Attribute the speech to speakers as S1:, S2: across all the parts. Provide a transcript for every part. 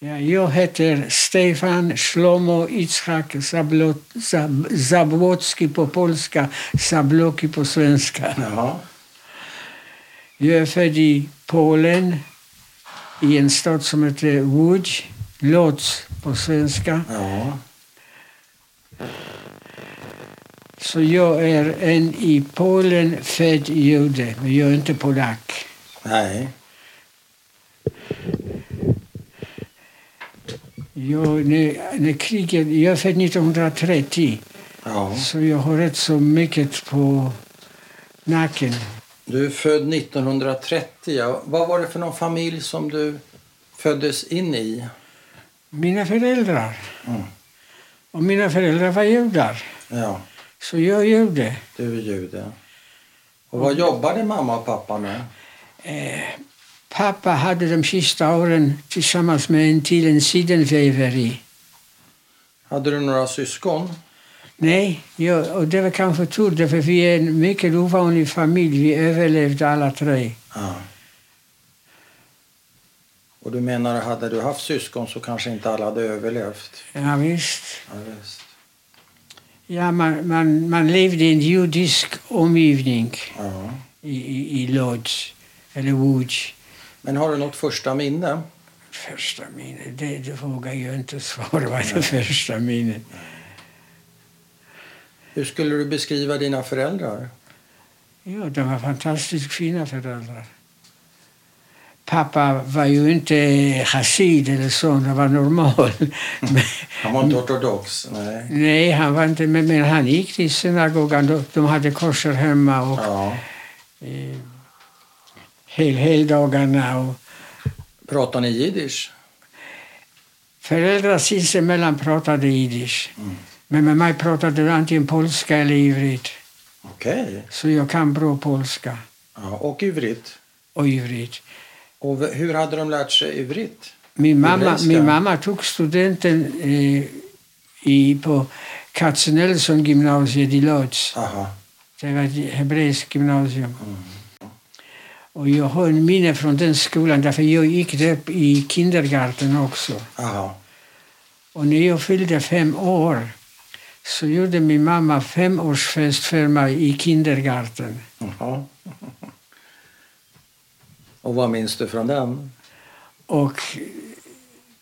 S1: Ja, jag heter Stefan Shlomo Itzhak Zablot- Zab- Zabłocki på polska, Zabloki på svenska.
S2: Jaha.
S1: Jag är född i Polen, i en stad som heter Łódź, Lodz på svenska.
S2: Ja.
S1: Så jag är en i Polen född jude, men jag är inte polack.
S2: Nej.
S1: Jag, när, när kriget, jag är född 1930,
S2: Ja.
S1: så jag har rätt så mycket på nacken.
S2: Du är född 1930. Ja. Vad var det för någon familj som du föddes in i?
S1: Mina föräldrar.
S2: Mm.
S1: Och mina föräldrar var judar,
S2: Ja,
S1: så jag är jude.
S2: du är jude. Och vad jobbade mamma och pappa med?
S1: Eh, pappa hade de sista åren tillsammans med en till en sidenväveri.
S2: Hade du några syskon?
S1: Nej, jag, och det var kanske tur, därför vi är en mycket ovanlig familj. Vi överlevde alla tre.
S2: Ja. Och du menar, hade du haft syskon så kanske inte alla hade överlevt?
S1: Ja, visst.
S2: Ja, visst.
S1: Ja, man, man, man levde i en judisk omgivning
S2: Ja.
S1: i, i, i Lodz, eller Łódź.
S2: Men har du något första minne?
S1: Första minnet, det, det vågar jag inte svara vad det första minnet.
S2: Hur skulle du beskriva dina föräldrar?
S1: Ja, de var fantastiskt fina föräldrar. Pappa var ju inte chassid eller så, han var normal. Men,
S2: Han var inte ortodox? Nej.
S1: nej, han var inte, men, men han gick till synagogan. De, de hade korser hemma och
S2: Ja.
S1: eh, hel, heldagarna. Och
S2: Pratar ni jiddisch?
S1: föräldrar sinsemellan pratade jiddisch.
S2: Mm.
S1: Men med mig pratade de antingen polska eller ivrit.
S2: Okej.
S1: Så jag kan bra polska
S2: Ja, och ivrit?
S1: och ivrit.
S2: Och hur hade de lärt sig ivrit?
S1: Min mamma, min mamma tog studenten eh, i, på Katzenelsson gymnasiet i Lodz.
S2: Aha.
S1: Det var ett hebreiskt gymnasium.
S2: Mm.
S1: Och jag har en minne från den skolan, därför jag gick där i kindergarten också.
S2: Aha.
S1: Och när jag fyllde fem år så gjorde min mamma femårsfest för mig i kindergarten.
S2: Jaha. Och vad minns du från den?
S1: Och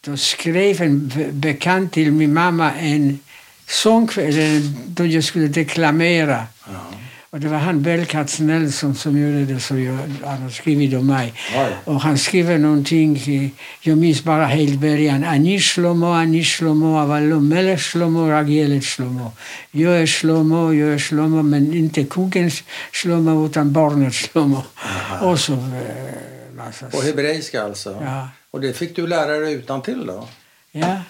S1: då skrev en be- bekant till min mamma en sång eller då jag skulle deklamera.
S2: Ja.
S1: Och det var han Belkats Nelson som gjorde det, så jag, han har skrivit om mig.
S2: Oj.
S1: Och han skriver någonting, eh, jag minns bara helt början. Ani Shlomo, Ani Shlomo, Avallo Melech Shlomo, Ragelet Shlomo. Jag är Shlomo, jag är Shlomo, men inte kungens Shlomo utan barnet Shlomo. Och så eh, massa...
S2: På hebreiska alltså?
S1: Ja.
S2: Och det fick du lära dig utan till då?
S1: ja,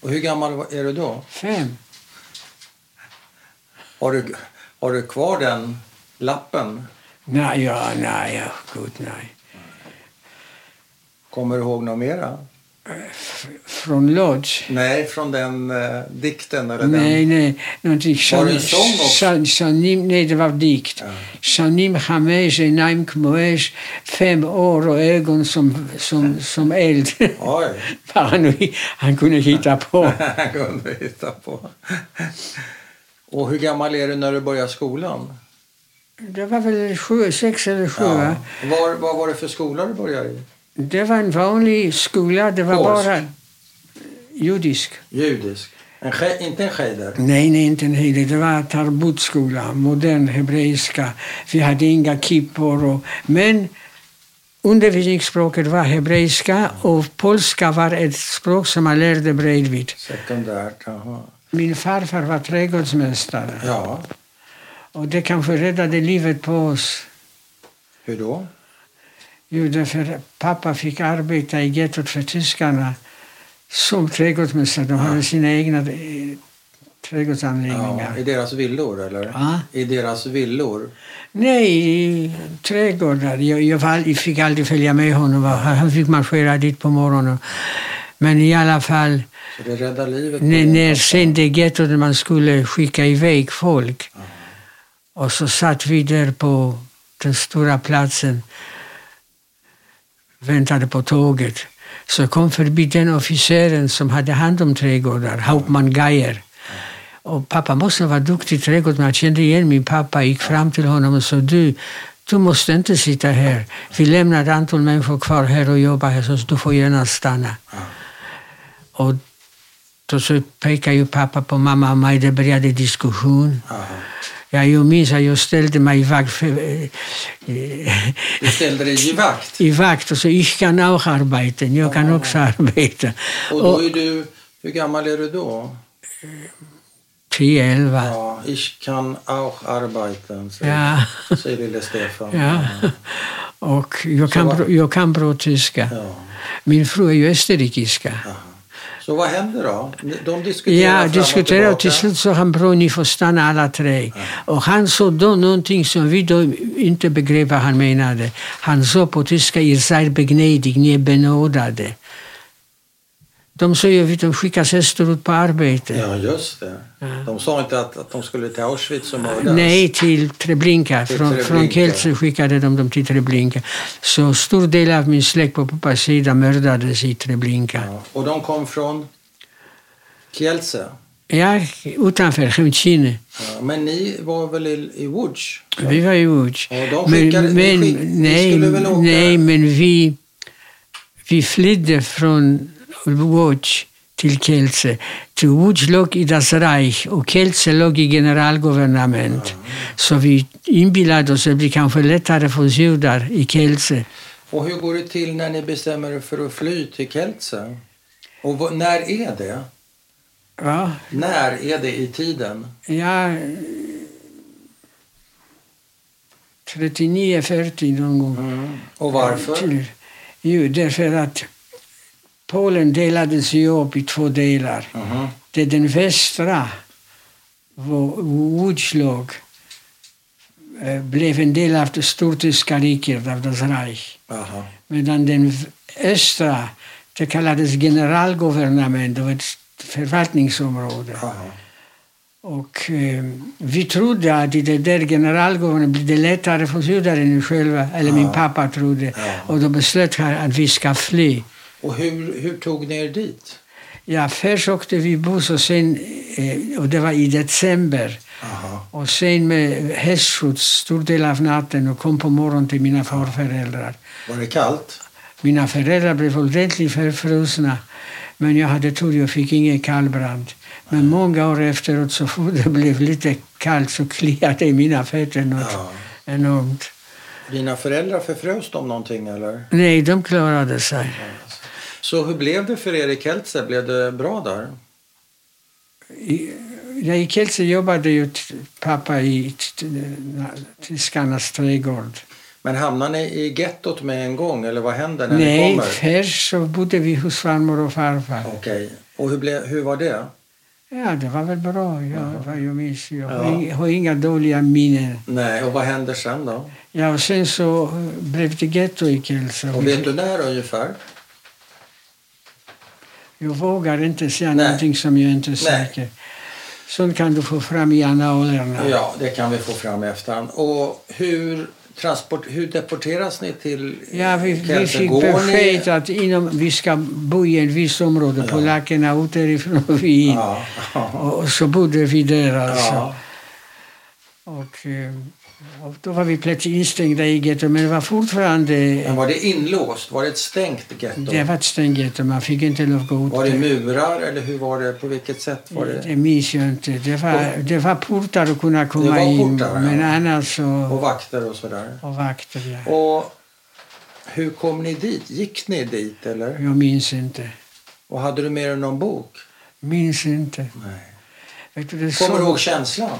S2: Och hur gammal är du då?
S1: fem.
S2: Har du, har du kvar den lappen?
S1: Nej, ja, nej, ja, gud nej.
S2: Kommer du ihåg något mera?
S1: F- från Lodz?
S2: Nej, från den eh, dikten eller
S1: Nej,
S2: den...
S1: nej. Någonting.
S2: Var det en sång
S1: Shanim, nej, det var dikt.
S2: Ja.
S1: Hamesh Enaim Kmoesh. Fem år och ögon som, som, som eld.
S2: Oj,
S1: han, han kunde hitta på.
S2: han kunde hitta på. Och hur gammal är du när du börjar skolan?
S1: Det var väl sju, sex eller sju.
S2: Ja.
S1: va?
S2: Var, vad var det för skola du började i?
S1: Det var en vanlig skola. Det var
S2: Polsk?
S1: bara judisk.
S2: Judisk? En, inte en cheder?
S1: Nej, nej, inte en hel. Det var tarbutskola, modern hebreiska. Vi hade inga kippor. Och, men undervisningsspråket var hebreiska och polska var ett språk som man lärde bredvid.
S2: Sekundärt, jaha.
S1: Min farfar var trädgårdsmästare
S2: Ja,
S1: och det kanske räddade livet på oss.
S2: hur då?
S1: Jo, därför pappa fick arbeta i gettot för tyskarna som trädgårdsmästare. De hade sina egna eh,
S2: Ja,
S1: trädgårdsanläggningar.
S2: I deras villor, eller?
S1: Ja.
S2: I deras villor?
S1: Nej, i trädgårdar. Jag, jag, var, fick aldrig följa med honom. Han fick marschera dit på morgonen. Men i alla fall, när,
S2: din
S1: när
S2: pappa.
S1: sen det gettot man skulle skicka iväg folk och så satt vi där på den stora platsen väntade på tåget. så kom förbi den officeren som hade hand om trädgårdar, Hauptmann Geier. Och pappa måste vara duktig trädgårdsman. Jag kände igen min pappa, gick fram till honom och sa du, du måste inte sitta här. Vi lämnar ett antal människor kvar här och jobbar här, så du får gärna stanna. Och då så pekade ju pappa på mamma och mig, det började diskussion.
S2: Aha.
S1: Ja, jag minns att jag ställde mig i vakt, eh,
S2: Du ställde dig i vakt.
S1: i vakt och så ich kan auch arbeiten, jag kan också arbeta.
S2: Och då är du, hur gammal är du då?
S1: 10, 11.
S2: Ja, ich kann auch arbeiten, säger,
S1: Ja.
S2: säger lille Stefan.
S1: Ja. Och jag kan, jag kan bra tyska.
S2: Ja.
S1: Min fru är ju österrikiska.
S2: Aha. Så vad händer då? De diskuterar
S1: Ja,
S2: fram och
S1: diskuterade och
S2: tillbaka.
S1: till slut sa han bra, ni får stanna alla tre. Och han sa då någonting som vi då inte begrep vad han menade. Han sa på tyska, ihr seid ni är benådade. De sa ju att de skickas österut på arbete.
S2: Ja, just det.
S1: Ja.
S2: De sa inte att, att de skulle till Auschwitz och mördas.
S1: Nej, till Treblinka.
S2: Till
S1: Från,
S2: Treblinka.
S1: från Kielce skickade de dem till Treblinka. Så stor del av min släkt på pappas sida mördades i Treblinka.
S2: Ja. Och de kom från Kielce.
S1: Ja, utanför Chemchine.
S2: Ja. Men ni var väl i, i Łódź?
S1: Vi var i Łódź.
S2: Ja, skick- ni
S1: nej, nej, men vi, vi flydde från Łódź till Kielce. Till Łódź låg i Das Reich och Kielce låg i generalgouvernement. Så vi inbillade oss att det blir kanske lättare för judar i Kielce.
S2: Och hur går det till när ni bestämmer er för att fly till Kielce? Och när är det?
S1: Ja,
S2: När är det i tiden?
S1: ja 39, 40 någon gång.
S2: Och varför?
S1: Till- Jo, därför att Polen delades ju upp i två delar.
S2: Mhm.
S1: Det är den västra, låg, eh, blev en del av det stortyska riket, av das Reich.
S2: Aha.
S1: Medan den östra, det kallades generalgouvernement, det var ett förvaltningsområde.
S2: Aha.
S1: Och eh, vi trodde att i det där generalgouvernementet blir det lättare för judar än själva, eller min pappa trodde. Och då beslöt han att vi ska fly.
S2: Och hur, hur tog ni er dit?
S1: Ja, först åkte vi buss och sen, eh, och det var i december.
S2: Aha.
S1: Och sen med hästskjuts stor del av natten och kom på morgonen till mina farföräldrar.
S2: Var det kallt?
S1: Mina föräldrar blev ordentligt förfrusna. Men jag hade tur, jag fick ingen kallbrand. Men många år efteråt så fort det blev lite kallt så kliade mina fötter något
S2: Ja.
S1: enormt.
S2: Dina föräldrar förfrös de någonting eller?
S1: Nej, de klarade sig.
S2: Så hur blev det för er i Kielce? Blev det bra där?
S1: I, ja, I Kielce jobbade ju pappa i tyskarnas trädgård.
S2: Men hamnade ni i gettot med en gång eller vad händer när ni
S1: Nej,
S2: kommer?
S1: först så bodde vi hos farmor och farfar.
S2: Okej. Och hur, blev, hur var det?
S1: Ja, det var väl bra. Jag, vad jag minns. Jag har
S2: Ja.
S1: har inga dåliga minnen.
S2: Nej, och vad händer sen då?
S1: Ja, och sen så eh, blev det getto i Kielce.
S2: Och vet du när ungefär?
S1: Jag vågar inte säga
S2: Nej.
S1: någonting som jag inte är säker. Sånt kan du få fram i annalerna.
S2: Ja, det kan vi få fram i efterhand. Och hur, transport, hur deporteras ni till
S1: Ja, vi, vi fick besked
S2: ni...
S1: att inom, vi ska bo i ett visst område.
S2: Ja.
S1: Polackerna ut därifrån och vi in.
S2: Ja, ja,
S1: Och så bodde vi där alltså.
S2: ja.
S1: Och, eh, och då var vi plötsligt instängda i getto. Men det var fortfarande...
S2: Men var det inlåst? Var det ett stängt getto?
S1: Det var ett stängt getto. Man fick inte lov att gå ut.
S2: Var det murar eller hur var det? På vilket sätt var det?
S1: Det minns jag inte. Det var, det var portar att kunna komma
S2: var
S1: in.
S2: portar, ja.
S1: Men annars så...
S2: Och vakter och sådär?
S1: Och vakter, ja.
S2: Och hur kom ni dit? Gick ni dit eller?
S1: Jag minns inte.
S2: Och hade du med dig någon bok?
S1: Minns inte.
S2: Nej.
S1: Du, det
S2: Kommer
S1: så-
S2: du ihåg känslan?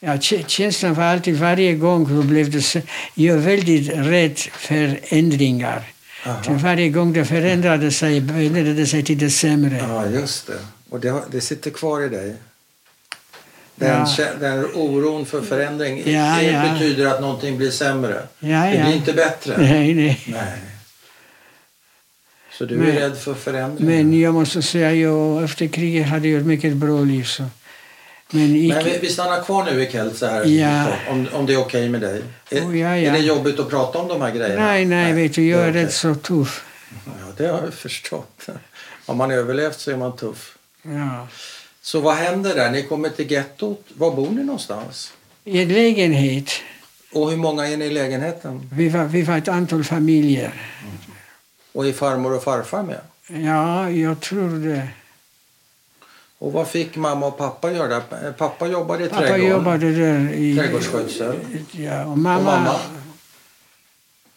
S1: Ja, kä- känslan var alltid, varje gång blev det... Jag är väldigt rädd för ändringar.
S2: Aha.
S1: varje gång det förändrade sig, det sig till det sämre.
S2: Ja, just det. Och det, det sitter kvar i dig? Den,
S1: Ja.
S2: den oron för förändring
S1: Ja,
S2: det
S1: ja.
S2: betyder att någonting blir sämre.
S1: Ja,
S2: Det blir inte bättre.
S1: Nej, nej.
S2: Nej. Så du
S1: Men-
S2: är rädd för förändring?
S1: Men jag måste säga, jag, efter kriget hade jag ett mycket bra liv. Så. Men icke,
S2: Men vi, vi stannar kvar nu i Kelce här,
S1: Ja.
S2: om, om det är okej med dig. Är,
S1: Oh, ja, ja.
S2: är det jobbigt att prata om de här grejerna?
S1: nej, nej, vet du, jag är rätt så tuff.
S2: Ja, det har jag förstått. Har man överlevt så är man tuff.
S1: Ja.
S2: Så vad händer där? Ni kommer till gettot. Var bor ni någonstans?
S1: I en lägenhet.
S2: Och hur många är ni i lägenheten?
S1: Vi var, vi var ett antal familjer.
S2: Och är farmor och farfar med?
S1: Ja, jag tror det.
S2: Och vad fick mamma och pappa göra? Pappa jobbade i
S1: Pappa
S2: trädgården.
S1: jobbade där i...
S2: Trädgårdsskötsel.
S1: Ja, och
S2: Och
S1: mamma...
S2: mamma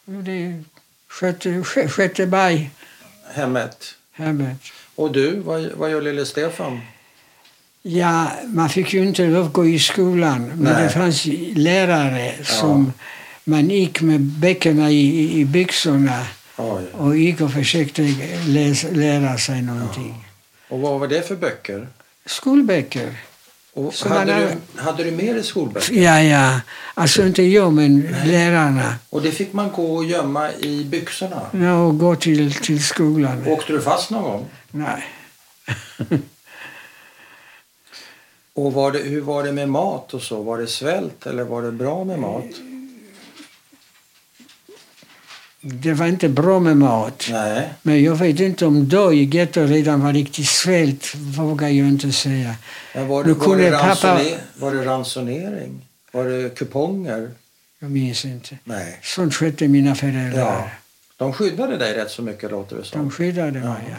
S1: Det skötte, skö- skötte berg
S2: hemmet.
S1: hemmet.
S2: Och du, vad, vad gör lille Stefan?
S1: Ja, man fick ju inte lov att gå i skolan. Men
S2: Nej.
S1: det fanns lärare som man gick med bäckarna i, i byxorna
S2: Oj.
S1: och gick och försökte läsa, lära sig någonting.
S2: Och vad var det för böcker?
S1: Skolböcker.
S2: Och
S1: Så
S2: hade,
S1: man
S2: du, hade du med dig skolböcker?
S1: Ja, ja. Alltså inte jag, men lärarna.
S2: Och det fick man gå och gömma i byxorna?
S1: Ja, och gå till, till skolan.
S2: Åkte du fast någon gång?
S1: Nej.
S2: Och var det, hur var det med mat och så? Var det svält eller var det bra med mat?
S1: Det var inte bra med mat.
S2: Nej.
S1: Men jag vet inte om då i getto redan var riktigt svält, vågar jag inte säga.
S2: Men var, det, var,
S1: kunde
S2: det
S1: pappa-
S2: var det ransonering? Var det kuponger?
S1: Jag minns inte.
S2: Nej.
S1: Sånt skötte mina föräldrar.
S2: Ja. De skyddade dig rätt så mycket låter det
S1: De
S2: som.
S1: skyddade mig. Ja.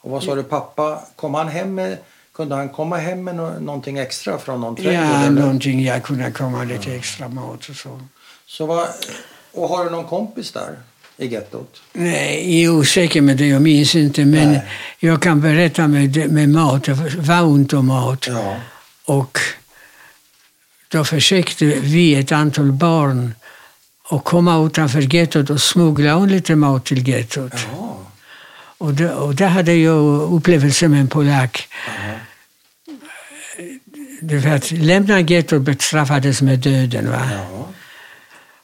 S2: Och vad sa du, pappa, kom han hem med, kunde han komma hem med nå- någonting extra från någon trädgård?
S1: Ja,
S2: eller?
S1: någonting jag kunde komma lite extra mat och så.
S2: Så vad, och har du någon kompis där i gettot?
S1: Nej, jag är osäker med det, jag minns inte. Men
S2: Nej.
S1: jag kan berätta med, det- med mat, det var ont om mat.
S2: Ja.
S1: Och då försökte vi, ett antal barn, att komma utanför gettot och smuggla in lite mat till gettot.
S2: Ja.
S1: Och, då, och där hade jag upplevelse med en polack.
S2: Aha.
S1: Det var att lämna gettot bestraffades med döden. Va?
S2: Ja.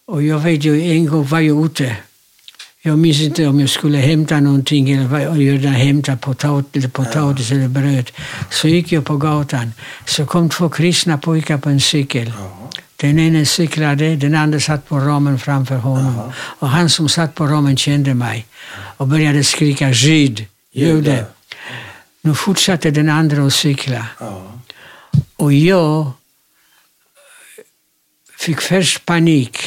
S1: Och jag vet ju, en gång var jag ute. Jag minns inte om jag skulle hämta någonting eller vad jag gjorde, hämta potat, eller potatis eller bröd. Så gick jag på gatan. Så kom två kristna pojkar på en cykel. Den ene cyklade, den andra satt på ramen framför honom.
S2: Jaha.
S1: Och han som satt på ramen kände mig och började skrika žid, jude. Nu fortsatte den andra att cykla.
S2: Ja.
S1: Och jag fick först panik,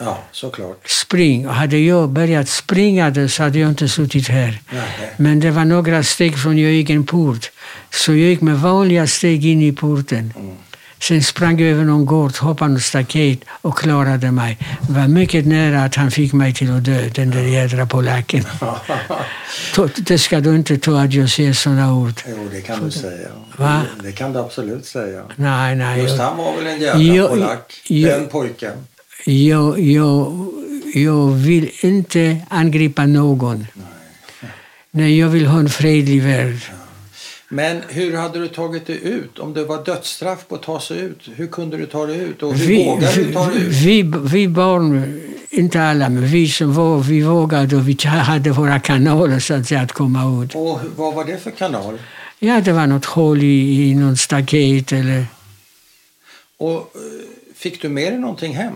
S2: ja, såklart.
S1: spring. Hade jag börjat springa så hade jag inte suttit här.
S2: Nej.
S1: Men det var några steg från jag gick en port. Så jag gick med vanliga steg in i porten.
S2: Mm.
S1: Sen sprang jag över någon gård, hoppade någon staket och klarade mig. Det var mycket nära att han fick mig till att dö, den där jädra polacken. Det ska du inte tro att jag säger sådana ord.
S2: jo, det kan du säga.
S1: Va?
S2: Det kan du absolut säga.
S1: Nej, nej.
S2: Just
S1: Jag,
S2: han var väl en jävla
S1: Jo,
S2: polack, den pojken.
S1: Jag, jag, jag vill inte angripa någon. Nej, jag vill ha en fredlig värld.
S2: Men hur hade du tagit dig ut? Om det var dödsstraff på att ta sig ut, hur kunde du ta dig ut? Och hur
S1: Vi,
S2: vågade du ta dig ut?
S1: vi, vi barn, inte alla, men vi som var, vi vågade och vi hade våra kanaler så att säga att komma ut.
S2: Och vad var det för kanal?
S1: Ja, det var något hål i, i någon staket eller
S2: Och eh, fick du med dig någonting hem?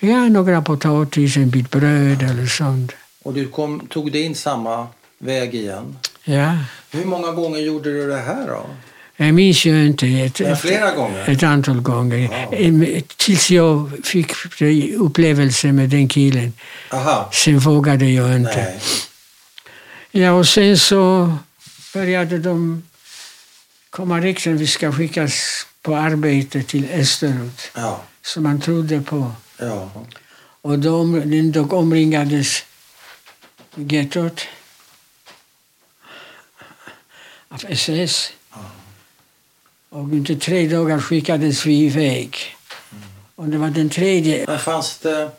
S1: Ja, några potatis, en bit bröd eller sånt.
S2: Och du kom, tog dig in samma väg igen?
S1: Ja.
S2: Hur många gånger gjorde du det här då?
S1: Jag minns ju inte. Ett,
S2: Men
S1: ett,
S2: flera gånger?
S1: ett antal gånger. Em, Tills jag fick upplevelse med den killen.
S2: Aha,
S1: Sen vågade jag inte.
S2: nej.
S1: Ja, och sen så började de komma rykten vi ska skickas på arbete till österut,
S2: Ja,
S1: som man trodde på.
S2: ja.
S1: Och de, de omringades gettot av SS. Och under tre dagar skickades vi iväg. Och det var den tredje.
S2: Men fanns det,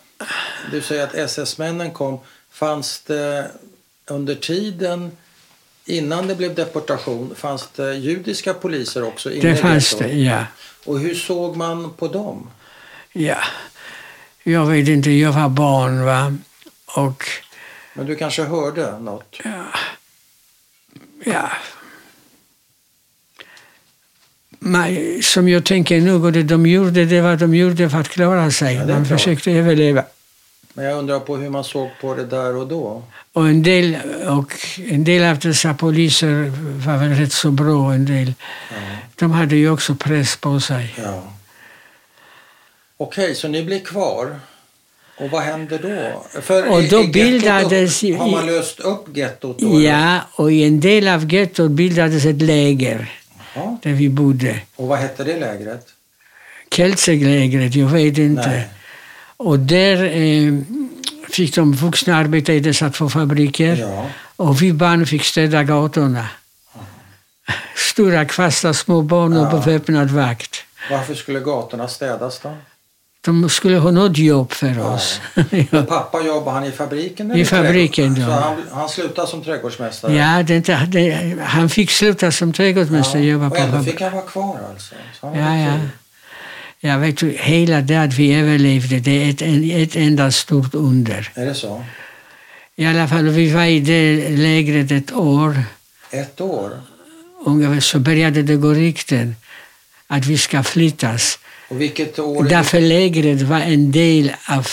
S2: du säger att SS-männen kom, fanns det under tiden innan det blev deportation, fanns det judiska poliser också
S1: Det fanns det, ja.
S2: Och hur såg man på dem?
S1: Ja. Jag vet inte, jag var barn va. Och
S2: Men du kanske hörde något?
S1: ja. Men, som jag tänker nu, och det de gjorde, det var de gjorde för att klara sig.
S2: Ja, klart.
S1: försökte överleva.
S2: Men jag undrar på hur man såg på det där och då.
S1: Och en del, och en del av dessa poliser var väl rätt så bra. En del.
S2: Ja.
S1: De hade ju också press på sig.
S2: ja. Okej, så ni blir kvar. Och vad händer då? För
S1: Och då
S2: i
S1: bildades
S2: upp, Har man löst upp gettot då?
S1: Ja, och i en del av gettot bildades ett läger
S2: Ja.
S1: där vi bodde.
S2: Och vad hette det lägret?
S1: Keltselägret, jag vet inte.
S2: Nej.
S1: Och där eh, fick de vuxna arbeta i dessa två fabriker.
S2: Ja.
S1: Och vi barn fick städa gatorna. Stora kvastar, små barn och
S2: Ja.
S1: beväpnad vakt.
S2: Varför skulle gatorna städas då?
S1: De skulle ha något jobb för oss.
S2: Men pappa jobbade han i fabriken?
S1: I fabriken, ja.
S2: Så han, han slutade som trädgårdsmästare?
S1: ja, det, det, han fick sluta som trädgårdsmästare.
S2: Ja,
S1: jobba
S2: och ändå fick han vara kvar alltså?
S1: Ja, ja. Jag vet du, hela det att vi överlevde, det är ett, ett enda stort under.
S2: Är det så?
S1: I alla fall, vi var i det lägret ett år.
S2: Ett år?
S1: Ungefär så började det gå rykten att vi ska flyttas.
S2: Och vilket år? är det?
S1: Därför lägret var en del av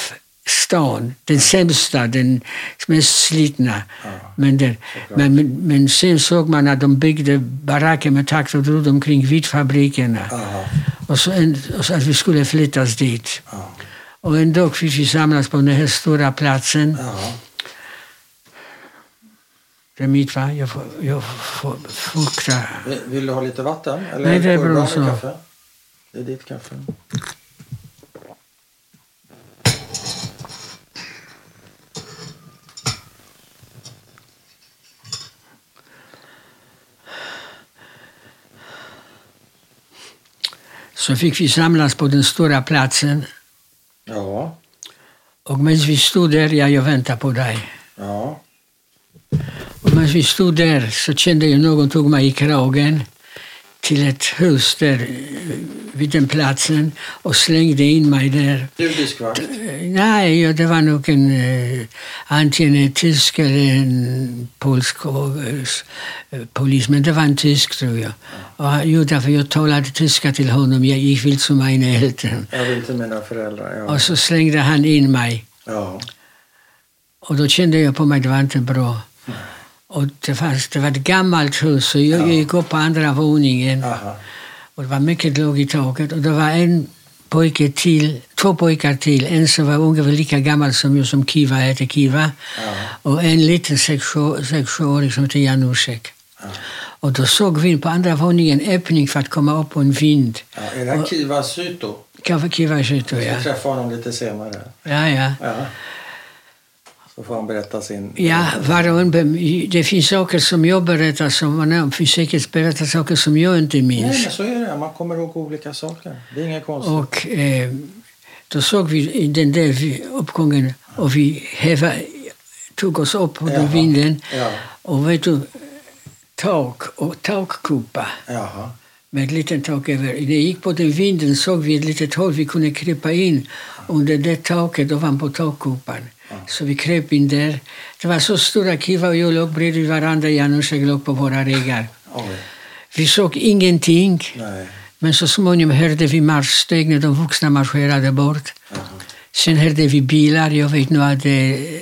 S1: stan. Den sämsta, den mest slitna.
S2: Ja.
S1: Men, det, men, men, men sen såg man att de byggde baracker med tak och drog omkring vid fabrikerna.
S2: Aha.
S1: Och så, en, och så att vi skulle flyttas dit.
S2: Ja.
S1: Och en dag fick vi samlas på den här stora platsen.
S2: Ja.
S1: Det är mitt va? Jag får, jag får fukta.
S2: Vill, vill du ha lite vatten? Eller
S1: Nej, det är bra så.
S2: Kaffe? Det är ditt kaffe.
S1: Så fick vi samlas på den stora platsen.
S2: Ja.
S1: Och medan vi stod där, ja, jag väntar på dig.
S2: Ja.
S1: Och medan vi stod där så kände jag någon tog mig i kragen till ett hus där eh, vid den platsen och slängde in mig där.
S2: Judisk vakt?
S1: Eh, Nej, ja, det var nog en, eh, antingen en tysk eller en polsk eh, polis, men det var en tysk tror jag. Och, jo, därför jag talade tyska till honom, jag gick vill som.
S2: Jag vill till mina föräldrar. Ja.
S1: Och så slängde han in mig.
S2: ja.
S1: Och då kände jag på mig, det var inte bra. Och det, fanns, det var ett gammalt hus, så jag, jag gick upp på andra våningen.
S2: Aha.
S1: Och det var mycket lågt i taket. Och det var en pojke till, två pojkar till. En som var ungefär lika gammal som jag, som Kiva hette Kiva.
S2: Ja.
S1: Och en liten sex- sexåring som hette Janusek.
S2: Ja.
S1: Och då såg vi på andra våningen en öppning för att komma upp på en vind.
S2: Ja. Är det Kiva Syto?
S1: Kiva
S2: Jag
S1: ja.
S2: ska träffa honom lite senare.
S1: Ja, ja.
S2: Ja. Så får han berätta sin...
S1: Ja, var och en, be- det finns saker som jag berättar som man finns säkert berättar saker som jag inte
S2: Nej,
S1: minns.
S2: men så är det. Man kommer ihåg olika saker. Det är inget konstigt.
S1: Och eh, då såg vi den där vi- uppgången och vi häva, tog oss upp på den
S2: Jaha.
S1: vinden.
S2: Ja.
S1: Och vet du, tak och takkupa
S2: Jaha.
S1: med ett litet tak över. När vi gick på den vinden såg vi ett litet hål vi kunde krypa in under det taket ovanpå takkupan. Så vi kröp in där. Det var så stora Kiva och jag låg bredvid varandra. Janus och jag låg på våra ryggar. Vi såg ingenting.
S2: Nej.
S1: Men så småningom hörde vi marschsteg när de vuxna marscherade bort.
S2: Jaha.
S1: Sen hörde vi bilar. Jag vet nu att det eh,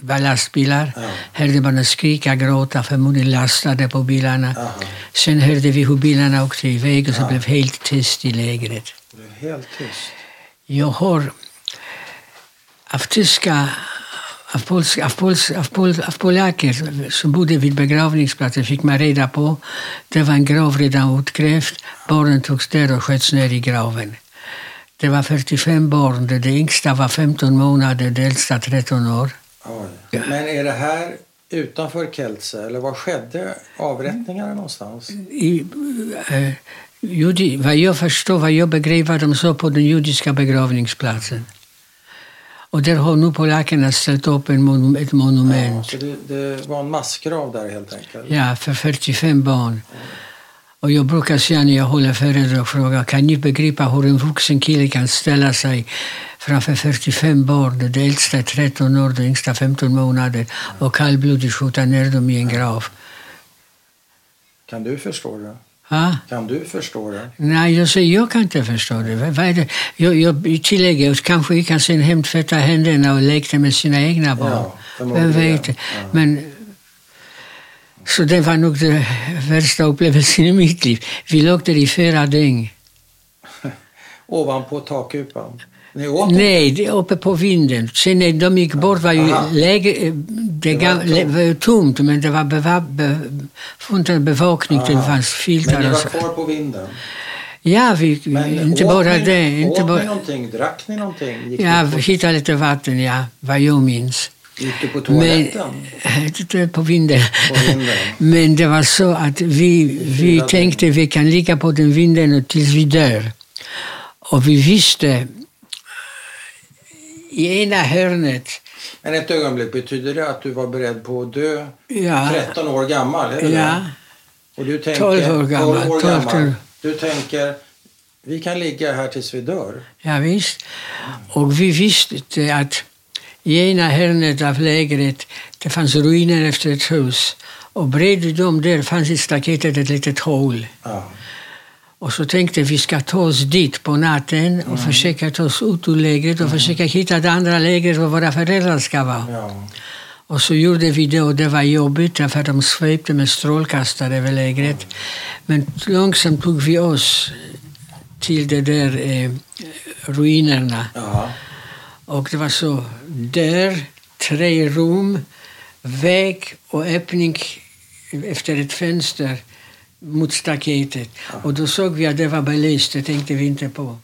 S1: var lastbilar.
S2: Ja.
S1: Hörde man skrika, gråta, förmodligen lastade på bilarna.
S2: Jaha.
S1: Sen hörde vi hur bilarna åkte iväg och så blev helt tyst i lägret.
S2: Helt tyst.
S1: Jag har av tyska, av, polska, av, pols, av, pol, av polacker som bodde vid begravningsplatsen fick man reda på det var en grav redan utgrävd. Barnen togs där och sköts ner i graven. Det var 45 barn. Det yngsta var 15 månader, det äldsta 13 år.
S2: Men är det här utanför Keltse? Eller var skedde avrättningarna någonstans?
S1: I, eh, judi, vad jag förstår, vad jag begrep, var de så på den judiska begravningsplatsen. Och där har nu polackerna ställt upp en mon, ett
S2: Ja,
S1: monument.
S2: så det, det var en massgrav där helt enkelt?
S1: Ja, för 45 barn. Och jag brukar säga när jag håller föredrag fråga, kan ni begripa hur en vuxen kille kan ställa sig framför 45 barn, det äldsta är 13 år, det yngsta 15 månader, och kallblodigt skjuta ner dem i en grav?
S2: Kan du förstå det?
S1: Va?
S2: Kan du förstå det?
S1: Nej, jag säger, jag kan inte förstå det. Vad det? Jag, jag tillägger att kanske han sen hem, tvättade händerna och lekte med sina egna barn.
S2: Ja,
S1: Vem vet?
S2: Ja.
S1: Men, så det var nog den värsta upplevelsen i mitt liv. Vi låg där i fyra dygn.
S2: Ovanpå takkupan?
S1: Nej, det är uppe på vinden. Sen när de gick bort var ju läge, eh, det,
S2: Det var tomt.
S1: var tomt, men det var beva, be, funnits en bevakning, det fanns filtar
S2: Men ni var kvar på vinden?
S1: Ja, vi,
S2: Men
S1: inte bara
S2: ni,
S1: det. Inte
S2: åt
S1: bara,
S2: ni någonting? Drack ni någonting? Gick,
S1: ja, vi hittade lite vatten, ja, vad jag minns.
S2: gick du på
S1: Men,
S2: toaletten?
S1: det är på vinden.
S2: På vinden?
S1: Men det var så att vi, vi tänkte vi kan ligga på den vinden och tills vi dör. Och vi visste i ena hörnet,
S2: Men ett ögonblick, betyder det att du var beredd på att dö
S1: ja,
S2: 13 år gammal? Det
S1: ja?
S2: Och du tänker,
S1: 12 år gammal,
S2: 12 år
S1: 12
S2: gammal. Du tänker, vi kan ligga här tills vi dör.
S1: ja visst. Och vi visste att i ena hörnet av lägret det fanns ruiner efter ett hus. Och bredvid dem där fanns i staketet ett litet hål.
S2: Ja.
S1: Och så tänkte vi ska ta oss dit på natten och försöka ta oss ut ur lägret och försöka hitta det andra lägret var våra föräldrar ska vara.
S2: Ja.
S1: Och så gjorde vi det och det var jobbigt därför de svepte med strålkastare över lägret. Men långsamt tog vi oss till de där eh, ruinerna.
S2: Ja.
S1: Och det var så där, tre rum, väg och öppning efter ett fönster mot staketet. Och då såg vi att det var belyst, det tänkte vi inte på.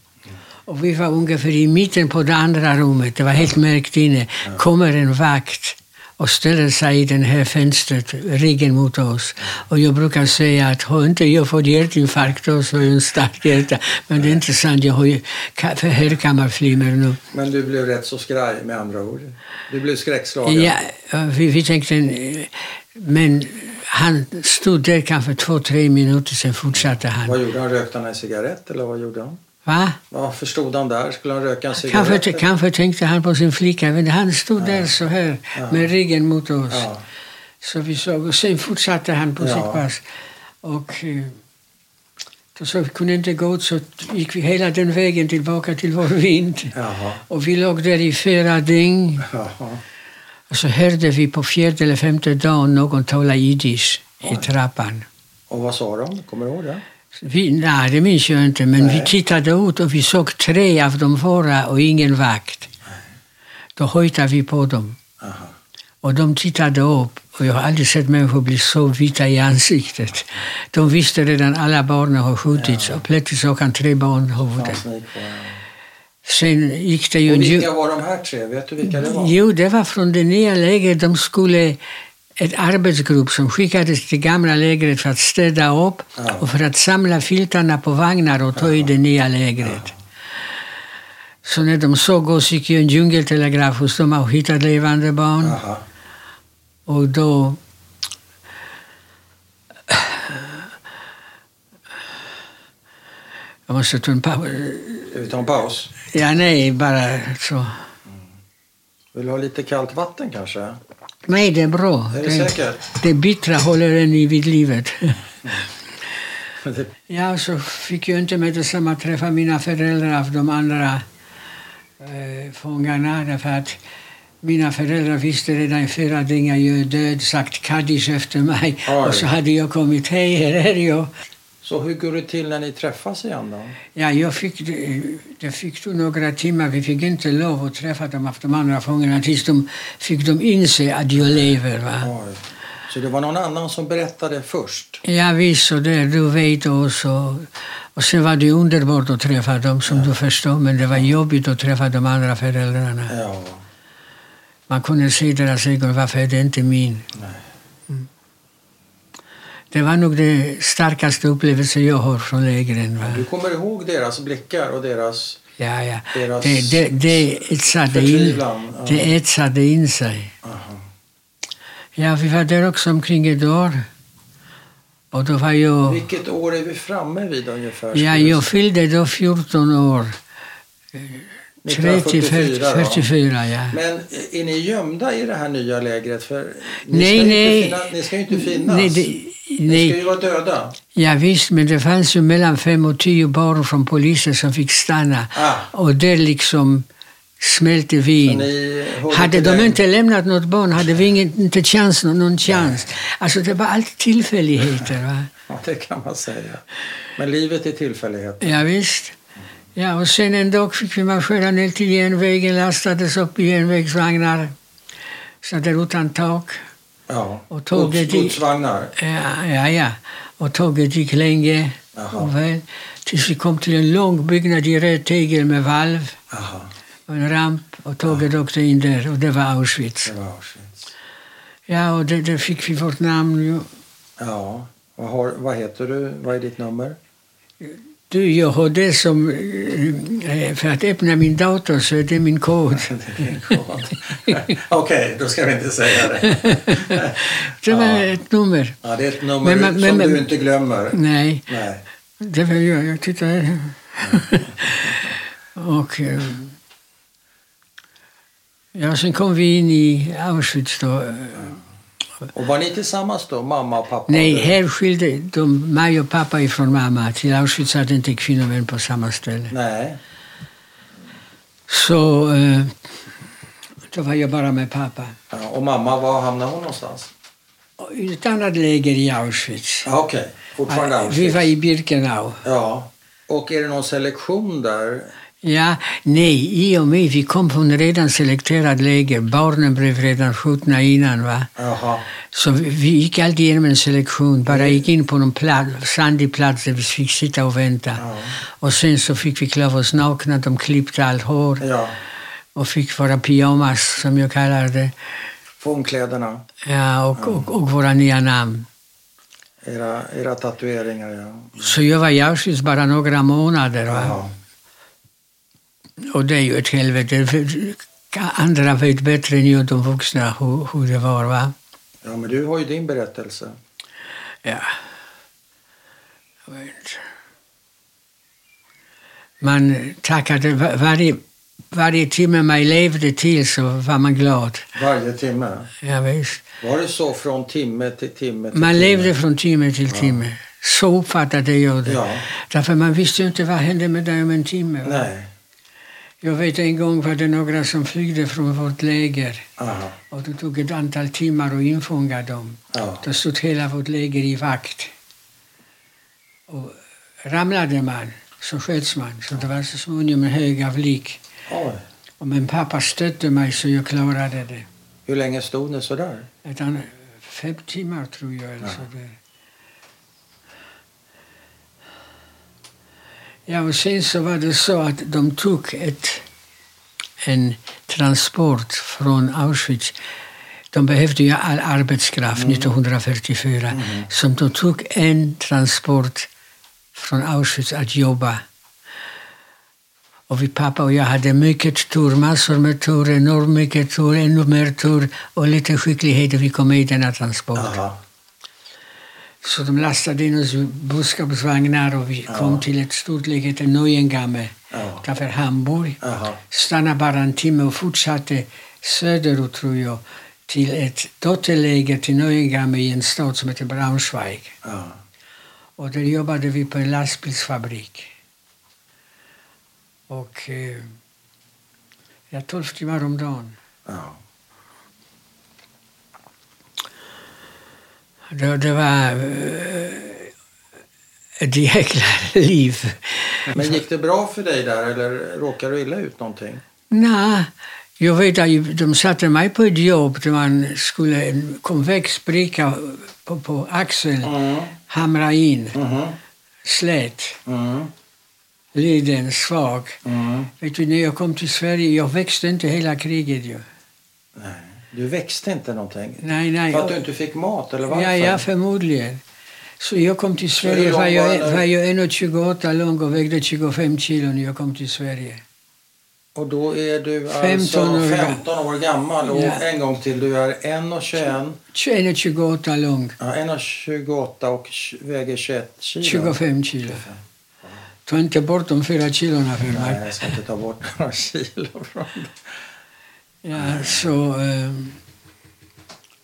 S1: Och vi var ungefär i mitten på det andra rummet, det var helt mörkt inne. Kommer en vakt och ställer sig i det här fönstret, ryggen mot oss. Och jag brukar säga att har inte jag fått hjärtinfarkt då så är jag en stark hjärta. Men det är inte sant, jag har ju hörkammarflimmer nu.
S2: Men du blev rätt så skraj med andra ord. Du blev skräckslagen.
S1: Ja, vi, vi tänkte, eh, men han stod där kanske två, tre minuter, sen fortsatte han.
S2: Vad gjorde han? Rökte han en cigarett eller vad gjorde han?
S1: Va?
S2: Vad förstod han där? Skulle han röka en cigarett?
S1: Kanske, kanske tänkte han på sin flicka, men han stod där så här
S2: Ja.
S1: med ryggen mot oss.
S2: Ja.
S1: Så vi såg, och sen fortsatte han på
S2: Ja.
S1: sitt pass. Och eh, då så vi kunde inte gå ut så gick vi hela den vägen tillbaka till vår vind. Och vi låg där i fyra dygn. Och så hörde vi på fjärde eller femte dagen någon tala jiddisch i trappan.
S2: Och vad sa de? Kommer du ihåg det?
S1: Vi, nej, det minns jag inte, men
S2: Nej.
S1: vi tittade ut och vi såg tre av dem vara och ingen vakt. Då hojtade vi på dem.
S2: Aha.
S1: Och de tittade upp och jag har aldrig sett människor bli så vita i ansiktet. De visste redan alla barnen har skjutits och plötsligt såg han tre.
S2: Fanns ni kvar?
S1: Sen gick det ju
S2: Och vilka var de här tre? Vet du vilka det var?
S1: Jo, det var från det nya lägret. De skulle ett arbetsgrupp som skickades till gamla lägret för att städa upp
S2: Ja.
S1: och för att samla filtarna på vagnar och ta i det nya lägret. Så när de såg oss gick ju en djungeltelegraf hos dem och hittade levande barn.
S2: Aha.
S1: Och då... Jag måste ta en paus.
S2: Ska vi ta en paus?
S1: Ja, nej, bara så.
S2: Vill du ha lite kallt vatten kanske?
S1: Nej, det är bra.
S2: Är det säkert?
S1: det bittra håller en i vid livet.
S2: Det-
S1: Ja, så fick jag inte med detsamma träffa mina föräldrar av de andra eh, fångarna därför att mina föräldrar visste redan i fyra dygn jag är död, sagt kaddish efter mig
S2: Oj.
S1: och så hade jag kommit, hej, här är jag.
S2: Så hur går det till när ni träffas igen då?
S1: Ja, jag fick, det, det fick då några timmar, vi fick inte lov att träffa dem av de andra fångarna tills de fick de inse att jag lever. Va?
S2: Oj. Så det var någon annan som berättade först?
S1: Ja, visst, och det, du vet också. Och sen var det underbart att träffa dem, som du förstår, men det var jobbigt att träffa de andra föräldrarna.
S2: Ja.
S1: Man kunde se deras ögon, varför är det inte min?
S2: Nej.
S1: Det var nog det starkaste upplevelsen jag har från lägren. Va?
S2: Du kommer ihåg deras blickar och deras
S1: Ja, ja.
S2: Deras
S1: Det, det, det, etsade in, det etsade in sig.
S2: Aha.
S1: Ja, vi var där också omkring ett år. Och då var jag...
S2: Vilket år är vi framme vid ungefär?
S1: Ja, jag fyllde då 14 år. 30,
S2: 1944 då.
S1: 44, ja.
S2: Men är ni gömda i det här nya lägret? För ni
S1: Nej,
S2: ska
S1: nej.
S2: Inte finna, ni ska ju inte finnas.
S1: Nej,
S2: Ni ska ju vara döda.
S1: Ja, visst, men det fanns ju mellan fem och tio barn från polisen som fick stanna.
S2: Ah.
S1: Och det liksom smälte vi
S2: Så
S1: in. Hade de
S2: den-
S1: inte lämnat något barn hade vi ingen, inte chans, någon chans. Alltså det var alltid tillfälligheter. Va?
S2: Ja, det kan man säga. Men livet är tillfällighet.
S1: Ja, visst. Ja, och sen en dag fick vi marschera ner till järnvägen, lastades upp i järnvägsvagnar, satt där utan tak.
S2: Ja.
S1: Och tåget
S2: godsvagnar.
S1: Ja, ja, ja. Och tåget gick länge väl. Tills vi kom till en lång byggnad i röd tegel med valv
S2: Aha,
S1: och en ramp och tåget åkte in där och det var Auschwitz.
S2: det var Auschwitz.
S1: Ja, och där, fick vi vårt namn.
S2: Ja. Vad, har, vad heter du? Vad är ditt nummer?
S1: Du, jag har det som... eh, För att öppna min dator så är det min kod.
S2: Okej, då ska vi inte säga det.
S1: Det var
S2: Ja.
S1: ett nummer.
S2: Ja, det är ett nummer
S1: Men- men-
S2: som
S1: men-
S2: du inte glömmer.
S1: Nej,
S2: Nej.
S1: det var jag. Jag tittar här. och... eh, Ja, sen kom vi in i Auschwitz då.
S2: Och var ni tillsammans då, mamma och pappa?
S1: Nej, här skilde de mig och pappa ifrån mamma. Till Auschwitz hade inte kvinnomän på samma ställe.
S2: Nej.
S1: Så eh, då var jag bara med pappa.
S2: Ja, och mamma, var hamnade hon någonstans?
S1: I ett annat läger i Auschwitz.
S2: Ja, Okej, fortfarande
S1: Vi
S2: Auschwitz.
S1: var i Birkenau.
S2: Ja. Och är det någon selektion där?
S1: Ja, nej, i och med vi kom från redan selekterat läger. Barnen blev redan skjutna innan. Va?
S2: Jaha.
S1: Så vi, vi gick alltid igenom en selektion. Bara gick in på någon plats, sandig plats där vi fick sitta och vänta.
S2: Ja.
S1: Och sen så fick vi klä oss nakna. De klippte allt hår
S2: Ja.
S1: och fick våra pyjamas, som jag kallar det.
S2: Fångkläderna.
S1: Ja, och, och, och våra nya namn.
S2: Era, era tatueringar, ja.
S1: Så jag var i Auschwitz bara några månader. Va?
S2: Jaha.
S1: Och det är ju ett helvete. Andra vet bättre än jag, de vuxna, hur, hur det var. Va?
S2: Ja, men du har ju din berättelse.
S1: Ja. Jag vet inte. Man tackade va- varje, varje timme man levde till så var man glad.
S2: Varje timme.
S1: Ja, visst.
S2: Var det så från timme till timme till
S1: Man
S2: timme?
S1: levde från timme till timme. Så uppfattade jag det.
S2: Ja.
S1: Därför man visste inte vad hände med dig om en timme. va?
S2: Nej.
S1: Jag vet en gång var det några som flygde från vårt läger.
S2: Aha.
S1: Och det tog ett antal timmar att infånga dem.
S2: Ja.
S1: Då stod hela vårt läger i vakt. Och ramlade man så sköts man. Så det var så småningom en hög av lik.
S2: Oj.
S1: Och min pappa stötte mig så jag klarade det.
S2: Hur länge stod ni så där?
S1: Ett fem timmar tror jag. Eller
S2: Ja.
S1: så där. Ja, och sen så var det så att de tog ett, en transport från Auschwitz. De behövde ju all arbetskraft 1944. Så de tog en transport från Auschwitz att jobba. Och vi pappa och jag hade mycket tur, massor med tur, enormt mycket tur, ännu mer tur och lite skicklighet vi kom med i denna transport.
S2: Aha.
S1: Så de lastade in oss i boskapsvagnar och vi kom till ett stort läge till Neuengamme
S2: Ja.
S1: utanför Hamburg.
S2: Aha.
S1: Stannade bara en timme och fortsatte söderut, tror jag, till ett dotterläger till Neuengamme i en stad som heter Braunschweig.
S2: Ja.
S1: Och där jobbade vi på en lastbilsfabrik. Och eh, ja, 12 timmar om dagen.
S2: Ja.
S1: Det, det var eh, ett jäkla liv.
S2: Men gick det bra för dig där eller råkade du illa ut någonting?
S1: Nej, jag vet att de satte mig på ett jobb där man skulle en konvex bricka på, på axeln
S2: Mm.
S1: hamra in,
S2: Mhm.
S1: slät,
S2: Mm.
S1: leden svag.
S2: Mm.
S1: Vet du, när jag kom till Sverige, jag växte inte hela kriget ju.
S2: Nej. Du växte inte någonting?
S1: Nej, nej.
S2: För att du inte fick mat eller varför?
S1: Ja, ja, förmodligen. Så jag kom till Sverige, var jag,
S2: var
S1: jag 1,28 lång och vägde 25 kilo när jag kom till Sverige.
S2: Och då är du
S1: 15
S2: alltså
S1: år
S2: 15 år gammal och
S1: Ja.
S2: en gång till, du är 1,21
S1: 1,28 lång,
S2: ja, 1,28 och väger 21 kilo.
S1: 25 kilo. Ta inte bort de fyra kilona för
S2: Nej,
S1: mig.
S2: jag ska inte ta bort några kilo från det.
S1: Ja, så... ehm,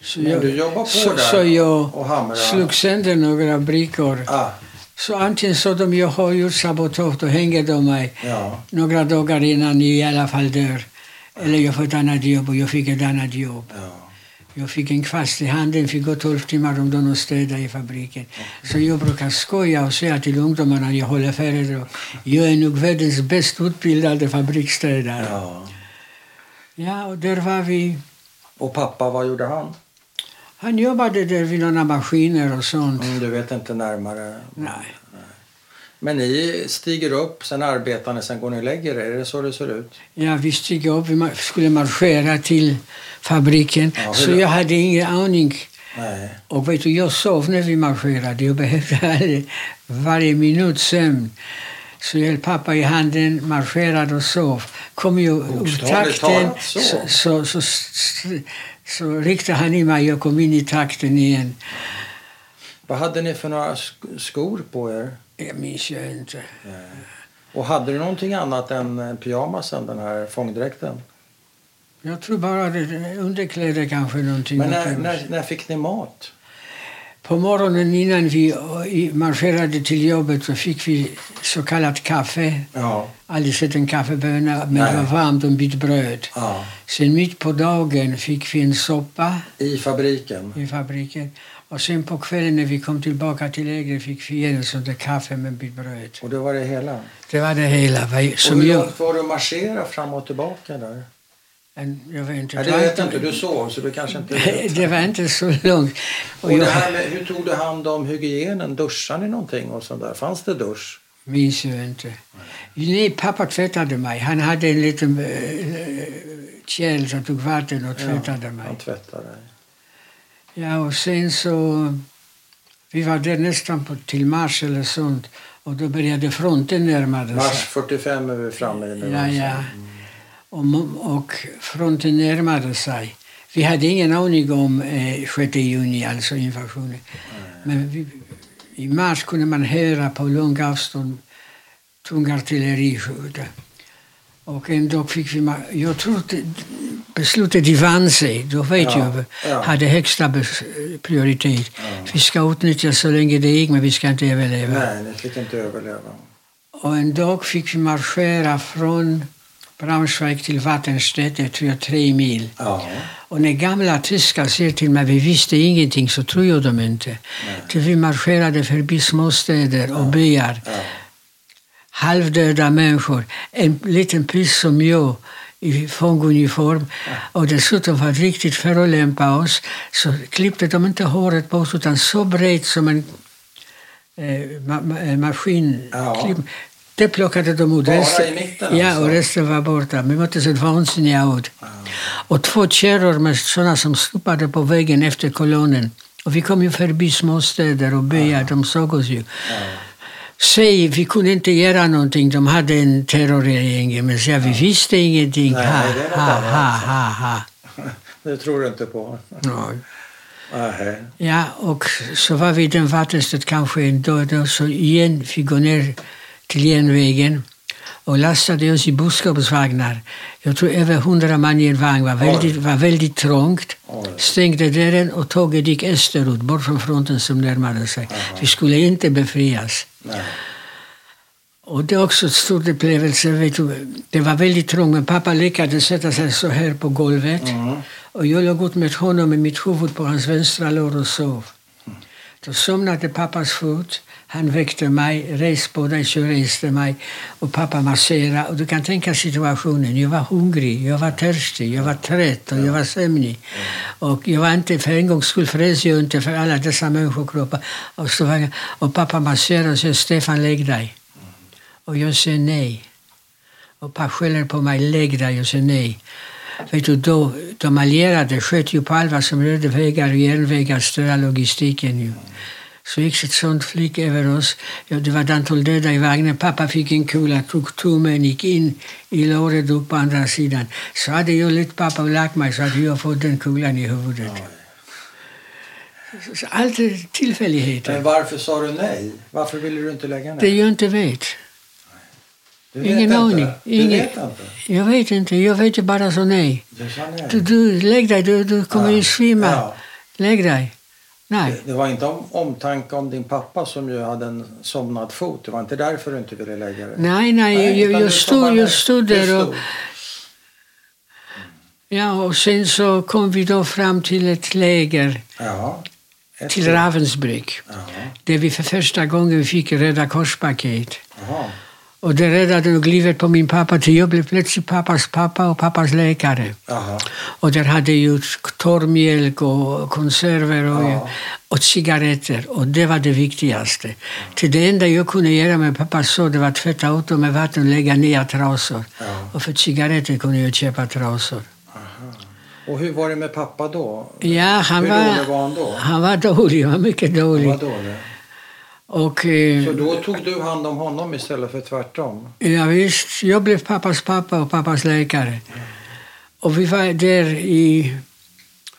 S1: Så
S2: Men på
S1: så, så jag slog sönder några brickor.
S2: Ah,
S1: Så antingen så de jag har gjort sabotage, då hänger de mig
S2: ja.
S1: några dagar innan jag i alla fall dör. Eller jag får ett annat jobb och jag fick ett annat jobb.
S2: ja.
S1: Jag fick en kvast i handen, fick gå 12 timmar om dagen och städa i fabriken. Så jag brukar skoja och säga till ungdomarna jag håller föredrag. Jag är nog världens bäst utbildade fabriksstädare. Ja.
S2: Ja.
S1: och där var vi.
S2: Och pappa, vad gjorde han?
S1: Han jobbade där vid några maskiner och sånt.
S2: Mm, du vet inte närmare?
S1: Nej.
S2: Men ni stiger upp, sen arbetar ni, sen går ni och lägger er. Är det så det ser ut?
S1: Ja, vi steg upp, vi skulle marschera till fabriken.
S2: Ja,
S1: så jag hade ingen aning.
S2: Nej.
S1: Och vet du, jag sov när vi marscherade. Jag behövde varje, varje minut sömn. Så höll pappa i handen, marscherade och sov. Kom jag ur takten
S2: så.
S1: så, så, så, så, riktade han i mig. Jag kom in i takten igen.
S2: Vad hade ni för några sk- skor på er?
S1: Jag minns jag inte.
S2: Och hade du någonting annat än eh, pyjamasen, den här fångdräkten?
S1: Jag tror bara det, underkläder kanske någonting.
S2: Men när, när, när fick ni mat?
S1: På morgonen innan vi marscherade till jobbet så fick vi så kallat kaffe.
S2: Ja.
S1: Aldrig sett en kaffeböna, men
S2: Nej.
S1: det var varmt och en bit bröd.
S2: ja.
S1: Sen mitt på dagen fick vi en soppa
S2: I fabriken?
S1: i fabriken. Och sen på kvällen när vi kom tillbaka till lägret fick vi igen en sån där kaffe med en bit bröd.
S2: Och det var det hela?
S1: Det var det hela. Vad-
S2: och
S1: Som
S2: hur långt var du att marschera fram och tillbaka där?
S1: En, jag vet inte.
S2: Nej, det vet inte. Du sov, så du kanske inte vet.
S1: det var inte så långt. Och
S2: Och
S1: jag
S2: med, hur tog du hand om hygienen? Duschade ni någonting och sånt där? Fanns det dusch?
S1: minns jag inte. Nej, pappa tvättade mig. Han hade en liten äh, kärl som tog vatten och tvättade mig.
S2: Han tvättade.
S1: Ja, och sen så... Vi var där nästan på, till mars eller sånt. Och då började fronten närma sig.
S2: Mars 45 är vi framme i nu.
S1: Ja, ja. Mo- och fronten närmade sig. Vi hade ingen aning om eh, 6 juni, alltså invasionen. Men vi, i mars kunde man höra på långt avstånd tung artilleriskydd. Och en dag fick vi... Jag tror att det- beslutet i Vanse, då vet
S2: Ja,
S1: jag,
S2: ja.
S1: hade högsta prioritet. Vi ska utnyttja så länge det gick, men vi ska inte överleva.
S2: Nej, ni fick inte överleva.
S1: Och en dag fick vi marschera från Braunschweig till Vattenstedt, det tror jag tre mil.
S2: Ja.
S1: Och när gamla tyskar säger till mig vi visste ingenting så tror jag dem inte. Till vi marscherade förbi småstäder och byar.
S2: ja.
S1: Halvdöda människor. En liten pyss som jag i fånguniform. Och dessutom för att riktigt förolämpa oss så klippte de inte håret på oss utan så brett som en eh, ma ma maskin.
S2: Ja.
S1: Det plockade de ut.
S2: Bara
S1: Resten-
S2: i mitten
S1: Ja,
S2: alltså?
S1: och resten var borta. Men det sett vansinniga ut. Och två kärror med sådana som stupade på vägen efter kolonnen. Och vi kom ju förbi småstäder och byar, de såg oss ju. Säg, vi kunde inte göra någonting, de hade en terrorregering. Men säg, vi visste ingenting.
S2: Nej,
S1: ha,
S2: det är något
S1: ha, ha, ha, ha.
S2: Det tror du inte på?
S1: Ja.
S2: Nej.
S1: Ja, och så var vi i den Vattenstedt kanske en dag, då, så igen fick gå ner till järnvägen och lastade oss i boskapsvagnar. Jag tror över hundra man i en vagn. var väldigt, var väldigt trångt. Stängde dörren och tåget gick österut, bort från fronten som närmade sig. Vi skulle inte befrias.
S2: Nej.
S1: Och det är också en stor upplevelse. Vet du, det var väldigt trångt, men pappa lyckades sätta sig så här på golvet.
S2: Mm.
S1: Och jag låg ut med honom med mitt huvud på hans vänstra lår och sov. Då somnade pappas fot. Han väckte mig, res på dig, så reste mig. Och pappa masserade. Och du kan tänka situationen. Jag var hungrig, jag var törstig, jag var trött och jag var sömnig. Och jag var inte, för en gångs skull frös jag inte för alla dessa människokroppar. Och, så var jag, och pappa masserade och sa Stefan, lägg dig. Och jag sa nej. Och pappa skäller på mig, lägg dig. Jag sa nej. Vet du, då, de allierade sköt ju på allvar som rörde vägar och järnvägar, störde logistiken ju. Så gick ett sånt flyg över oss. Ja, det var ett antal döda i vagnen. Pappa fick en kula, tog tummen, gick in i låret upp på andra sidan. Så hade jag lett pappa och lagt mig så hade jag fått den kulan i huvudet. Så allt är tillfälligheter.
S2: Men varför sa du nej? Varför ville du inte lägga ner?
S1: Det jag inte vet.
S2: Du vet
S1: ingen aning.
S2: Du
S1: Ingen-
S2: vet inte?
S1: Jag vet inte. Jag vet bara så nej.
S2: Du sa nej.
S1: Du, du lägg dig, du, du kommer ju svimma.
S2: Ja.
S1: Lägg dig. Nej.
S2: Det var inte om, omtanke om din pappa som ju hade en somnad fot. Det var inte därför du inte ville lägga dig?
S1: Nej, nej,
S2: Nej,
S1: jag, jag, stod, jag stod där och, ja, och sen så kom vi då fram till ett läger,
S2: Ja. Ett
S1: till. Ravensbrück, där vi för första gången fick Röda korspaket.
S2: Jaha.
S1: Och det räddade nog livet på min pappa, till jag blev plötsligt pappas pappa och pappas läkare.
S2: Jaha.
S1: Och där hade ju torrmjölk och konserver och,
S2: Ja.
S1: och cigaretter. Och det var det viktigaste. Till det enda jag kunde göra med pappa så det var att tvätta ut dem med vatten och lägga nya trasor.
S2: Ja.
S1: Och för cigaretter kunde jag köpa trasor.
S2: Och hur var det med pappa då?
S1: Ja, han
S2: hur
S1: var,
S2: dålig var han då?
S1: han var dålig, han var mycket
S2: Han
S1: dålig.
S2: var dålig.
S1: Och, eh,
S2: Så då tog du hand om honom istället för tvärtom?
S1: Ja, visst, jag blev pappas pappa och pappas läkare. Och vi var där i...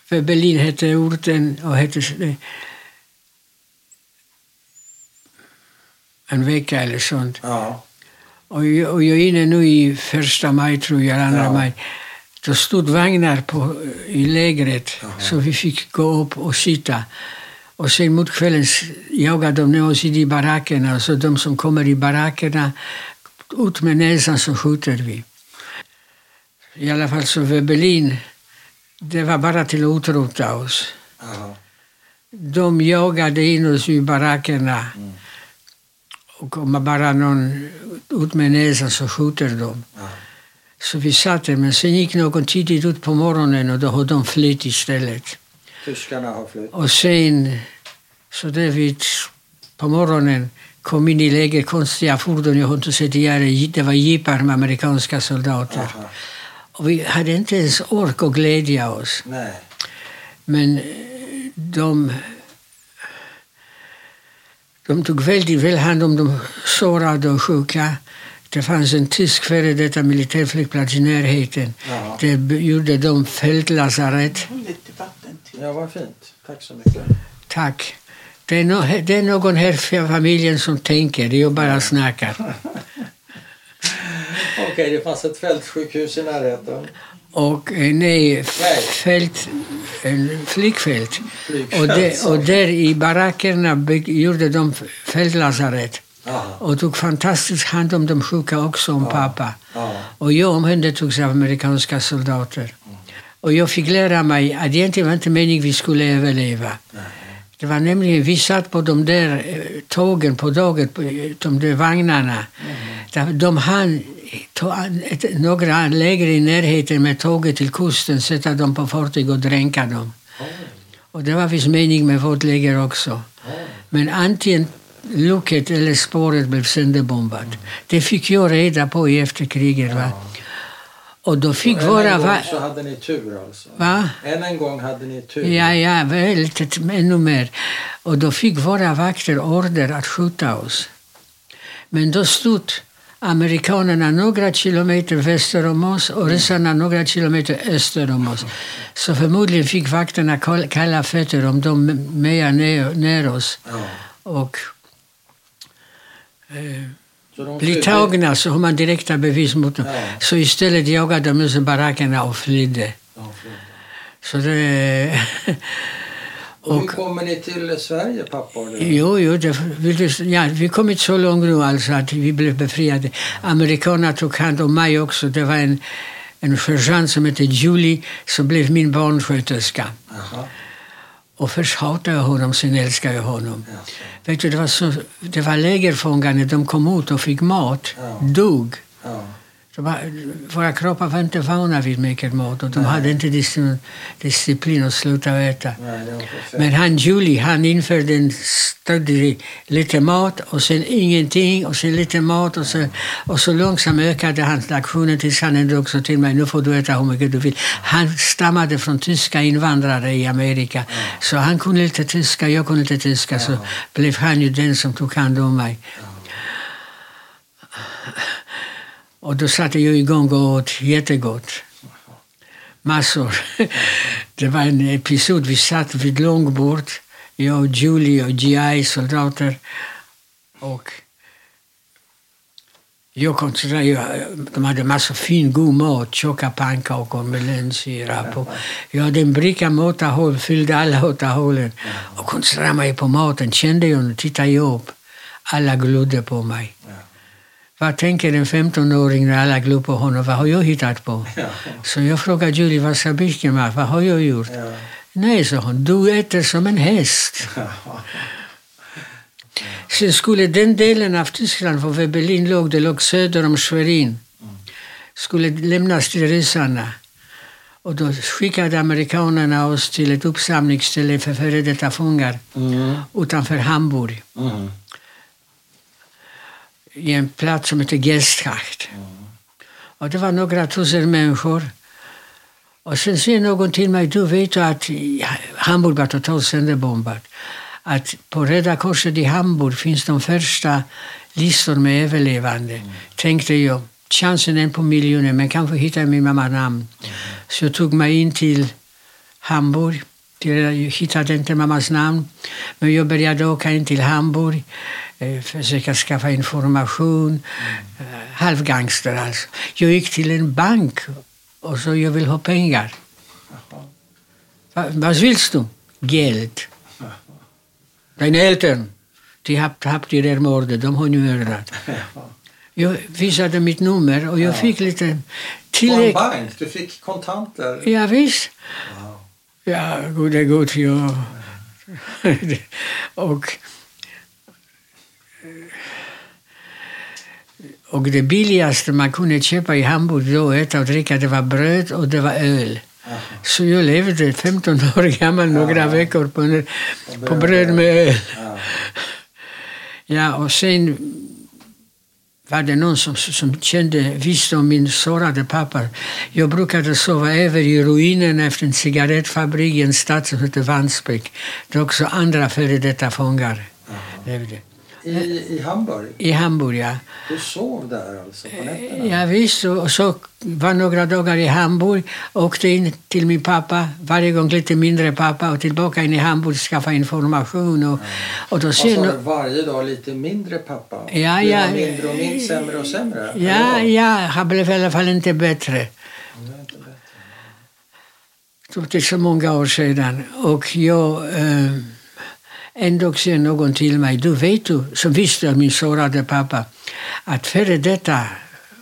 S1: För Berlin hette orten och hette... det- En vecka eller sånt.
S2: Ja.
S1: Och jag, och jag är inne nu i första maj, tror jag, andra
S2: Ja.
S1: maj. Då stod vagnar på, i lägret,
S2: Jaha.
S1: så vi fick gå upp och sitta. Och sen mot kvällen jagade de ner oss i barackerna. Så de som kommer i barackerna, ut med näsan så skjuter vi. I alla fall så för Berlin, det var bara till att utrota oss.
S2: Jaha.
S1: De jagade in oss i barackerna.
S2: Mm.
S1: Och kommer bara någon ut med näsan så skjuter de.
S2: Ja.
S1: Så vi satt där, men sen gick någon tidigt ut på morgonen och då har de flytt istället.
S2: Tyskarna har flytt.
S1: Och sen, så där vid, på morgonen kom in i läger konstiga fordon, jag har inte sett tidigare, det var jeepar med amerikanska soldater.
S2: Aha.
S1: Och vi hade inte ens ork att glädja oss.
S2: Nej.
S1: Men eh, de, de tog väldigt väl hand om de sårade och sjuka. Det fanns en tysk före detta militärflygplats i närheten.
S2: Ja.
S1: Där b- gjorde de fältlasarett.
S3: Lite vatten till.
S2: Ja, vad fint. Tack så mycket.
S1: Tack. Det är, no, det är någon här i familjen som tänker, jag bara snackar.
S2: Okej, det fanns ett fältsjukhus i närheten.
S1: Och eh, nej, fält, en flygfält.
S2: Flygfält,
S1: Och, där-
S2: så.
S1: och där i barackerna gjorde de fältlasarett.
S2: Jaha.
S1: Och tog fantastiskt hand om de sjuka också, om
S2: Ja.
S1: pappa.
S2: Ja.
S1: Och jag omhändertogs av amerikanska soldater. Och jag fick lära mig att egentligen var inte meningen vi skulle överleva. Det var nämligen, vi satt på de där eh, tågen på dagen, på eh, de där vagnarna. Där De hann några läger i närheten med tåget till kusten, sätta dem på fartyg och dränka dem.
S2: Oj.
S1: Och det var visst mening med vårt läger också.
S2: Oj.
S1: Men antingen loket eller spåret blev sönderbombat. Det fick jag reda på i efterkriget. Va? Och då fick
S2: Än
S1: våra...
S2: en gång så hade ni tur alltså?
S1: Va?
S2: Än en gång hade ni tur?
S1: Ja, ja, väldigt, ännu mer. Och då fick våra vakter order att skjuta oss. Men då stod amerikanerna några kilometer väster om oss och ryssarna några kilometer öster om oss. Så förmodligen fick vakterna kall- kalla fötter om de mejar ner, ner oss.
S2: Ja.
S1: Och eh, blir tagna så har man direkta bevis mot dem.
S2: Ja.
S1: Så istället jagade de ut barackerna och flydde.
S2: De flydde.
S1: Så det...
S2: Och hur kommer ni till Sverige, pappa?
S1: Jo, jo det, du, ja, vi kommit så långt nu alltså att vi blev befriade. Amerikanerna tog hand om mig också. Det var en, en sergeant som hette Julie som blev min barnsköterska.
S2: Jaha.
S1: Och först hatade jag honom, sen älskade jag honom. Vet du, det var, så, det var lägerfångar när de kom ut och fick mat, dog.
S2: Ja.
S1: Våra kroppar var inte vana vid mycket mat och de
S2: Nej.
S1: hade inte disciplin, disciplin att sluta äta.
S2: Nej.
S1: Men han Julie, han införde en stadig lite mat och sen ingenting och sen lite mat och så, och så långsamt ökade hans aktioner tills han ändå också till mig, nu får du äta hur mycket du vill. Han stammade från tyska invandrare i Amerika, så han kunde lite tyska, jag kunde lite tyska, så blev han ju den som tog hand om mig. Och då satte jag igång och åt jättegott. Massor. Det var en episod, vi satt vid långbord, jag och Julie och GI, soldater. Och Jag koncentrerade, de hade massor fin god mat, tjocka pannkakor med lönnsirap. Jag hade en bricka med åtta hål, fyllde alla åtta hålen. Och koncentrerade mig på maten, kände jag tittade jag upp. Alla glodde på mig. Vad tänker en 15-åring när alla glor på honom? Vad har jag hittat på? Så jag frågade Julie, vad sa Birkenmark? Vad har jag gjort? Nej, sa hon, du äter som en häst. Sen skulle den delen av Tyskland, för Berlin låg, det låg söder om Schwerin, skulle lämnas till ryssarna. Och då skickade amerikanerna oss till ett uppsamlingsställe för före detta fångar
S2: Mm.
S1: utanför Hamburg.
S2: Mm
S1: i en plats som heter Gestschacht. Och det var några tusen människor. Och sen säger någon till mig, du vet ju att Hamburg var totalt sönderbombat. Att på Röda Korset i Hamburg finns de första listor med överlevande. Tänkte jag, chansen är en på miljoner, men kanske hittar jag min mamma namn. Så jag tog mig in till Hamburg. Jag hittade inte mammas namn, men jag började åka in till Hamburg, eh, försöka skaffa information. Eh, halvgangster alltså. Jag gick till en bank och sa jag vill ha pengar. Va, vad vill du? Geld. Deine Eltern, die habt, habt ihr ermordet, de har ni mördat. Jag visade mitt nummer och jag fick lite
S2: På en
S1: tillägg.
S2: bank? Du fick kontanter?
S1: Ja, visst.
S2: Wow.
S1: Ja, gode gud, ja. och, och det billigaste man kunde köpa i Hamburg då, äta och dricka, det var bröd och det var öl.
S2: Jaha.
S1: Så jag levde 15 år gammal några
S2: Ja.
S1: veckor på, på bröd med öl.
S2: Ja.
S1: Ja, och sen var det någon som, som kände, visste om min sårade pappa. Jag brukade sova över i ruinen efter en cigarettfabrik i en stad som heter Vansbäck. Där också andra före detta fångar levde.
S2: I, I Hamburg?
S1: I Hamburg, ja.
S2: Du sov där alltså på nätterna?
S1: Ja, visst, och så var några dagar i Hamburg, åkte in till min pappa, varje gång lite mindre pappa, och tillbaka in i Hamburg, skaffa information. Och, och då
S2: du? Varje dag lite mindre pappa?
S1: Ja,
S2: Blev
S1: ja.
S2: mindre och mindre, sämre och sämre?
S1: Ja, ja, han blev i alla fall inte bättre.
S2: Det är
S1: så många år sedan. Och jag, eh, dag säger någon till mig, du vet du, som visste min sårade pappa, att före detta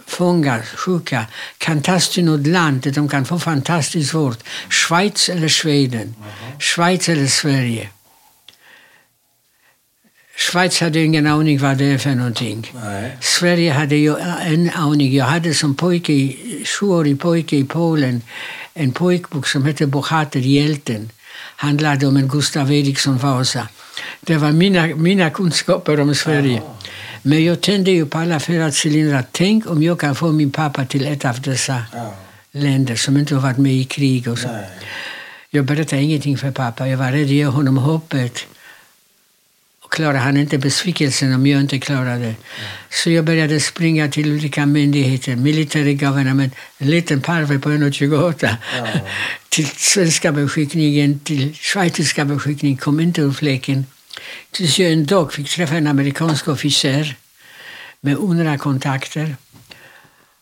S1: fångar, sjuka, kan tas till något land där de kan få fantastisk vård. Schweiz eller Schweden. Schweiz eller Sverige. Schweiz hade ingen aning vad det är för någonting.
S2: Nej.
S1: Sverige hade ju en aning. Jag hade som pojke, sjuårig pojke i Polen en pojkbok som hette Bohaterhjälten. Handlade om en Gustav Eriksson Vasa. Det var mina, mina kunskaper om Sverige. Men jag tände ju på alla fyra cylindrar. Tänk om jag kan få min pappa till ett av dessa länder som inte har varit med i krig. Och så. Jag berättade ingenting för pappa. Jag var rädd att ge honom hoppet. Klarade han inte besvikelsen om jag inte klarade. Så jag började springa till olika myndigheter. Military government, en liten parve på 1,28.
S2: Ja.
S1: till svenska beskickningen, till schweiziska beskickningen, kom inte ur fläcken. Tills jag en dag fick träffa en amerikansk officer med UNRWA-kontakter.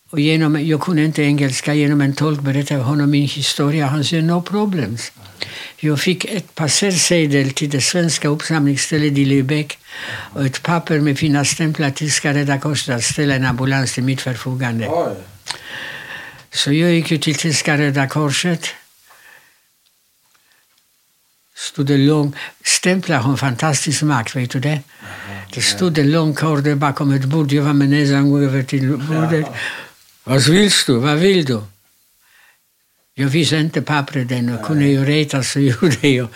S1: Och genom, jag kunde inte engelska, genom en tolk berättade jag honom min historia. Han sa no problems. Jag fick ett passersedel till det svenska uppsamlingsstället i Lübeck och ett papper med fina stämplar till Röda Korset att ställa en ambulans till mitt förfogande.
S2: Oj.
S1: Så jag gick ju till Tyska Röda Korset. Stod en lång, stämplar har en fantastisk makt, vet du det? Det stod en lång kår där bakom ett bord. Jag var med näsan över till bordet. Vad vill du? Vad vill du? Jag visste inte pappret ännu. Kunde jag reta så gjorde jag.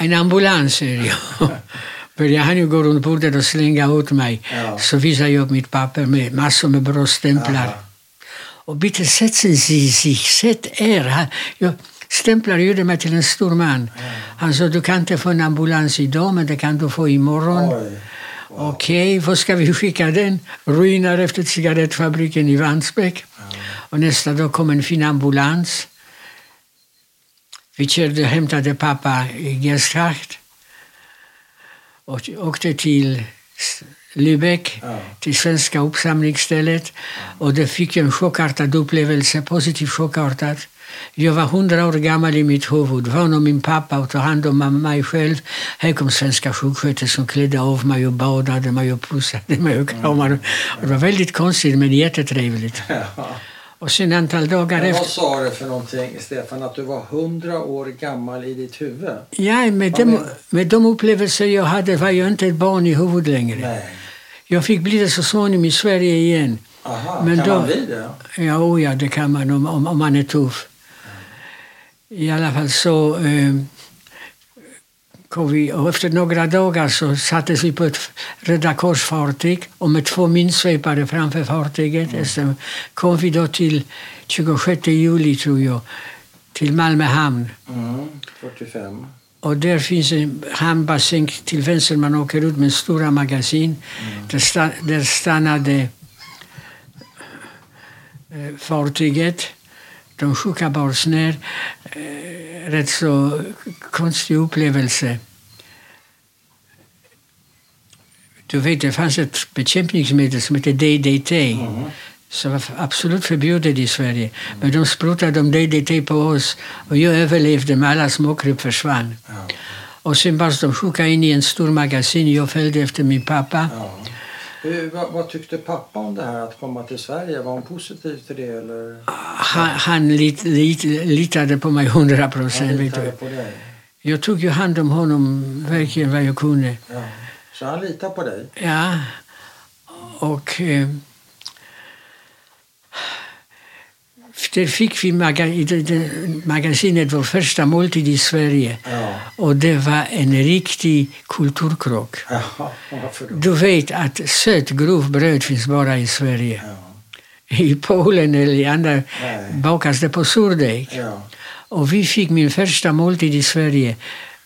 S1: En ambulans, säger jag. Började han ju gå runt bordet och slänga ut mig.
S2: Ja.
S1: Så visade jag mitt papper med massor med bra stämplar.
S2: Aha.
S1: Och bitte setzen Sie sich, sätt er. Jag, stämplar gjorde mig till en stor man. Han sa, du kan inte få en ambulans idag, men det kan du få imorgon.
S2: Oj.
S1: Okej, var ska vi skicka den? Ruiner efter cigarettfabriken i Vansbäck. Och nästa dag kom en fin ambulans. Vi körde hämtade pappa i Gestschacht och åkte till Lübeck
S2: Ja.
S1: till svenska uppsamlingsstället. Och det fick en chockartad upplevelse, positivt chockartad. Jag var hundra år gammal i mitt huvud, van om min pappa och tog hand om mig själv. Här kom svenska sjuksköterskor som klädde av mig och badade mig och pussade mig och kramade. Det var väldigt konstigt men jättetrevligt.
S2: Ja.
S1: Och sen antal dagar
S2: Men vad
S1: efter...
S2: sa du för någonting, Stefan? Att du var hundra år gammal i ditt huvud?
S1: Ja, med de, med de upplevelser jag hade var jag inte ett barn i huvudet längre.
S2: Nej.
S1: Jag fick bli det så småningom i Sverige igen.
S2: Aha,
S1: Men
S2: kan
S1: då-
S2: man bli det?
S1: Ja, oh ja, det kan man om, om, om man är tuff. I alla fall så eh, kom vi, och efter några dagar så sattes vi på ett Röda Kors-fartyg och med två minsvepare framför fartyget. Så kom vi då till 26 juli, tror jag, till Malmö hamn.
S2: Mm, 45.
S1: Och där finns en hamnbassäng till vänster. Man åker ut med stora magasin. Där, sta, där stannade eh, fartyget. De sjuka bars ner. Eh, rätt så konstig upplevelse. Du vet, det fanns ett bekämpningsmedel som heter DDT. Som var absolut förbjudet i Sverige. Men de sprutade om DDT på oss och jag överlevde men alla småkryp försvann.
S2: Ja.
S1: Och sen bars de sjuka in i en stor magasin. Jag följde efter min pappa.
S2: Ja. Hur, vad, vad tyckte pappa om det här att komma till Sverige? Var han positiv till det eller?
S1: Han, han lit, lit, litade på mig hundra procent.
S2: litade?
S1: Jag tog ju hand om honom verkligen vad jag kunde.
S2: Ja. Så han litar på dig?
S1: Ja, och eh, där fick vi i det, det, magasinet vår första måltid i Sverige.
S2: Ja.
S1: Och det var en riktig kulturkrock.
S2: Då?
S1: Du vet att sött grovt bröd finns bara i Sverige.
S2: Ja.
S1: I Polen eller i andra
S2: Nej.
S1: bakas det på surdeg.
S2: Ja.
S1: Och vi fick min första måltid i Sverige.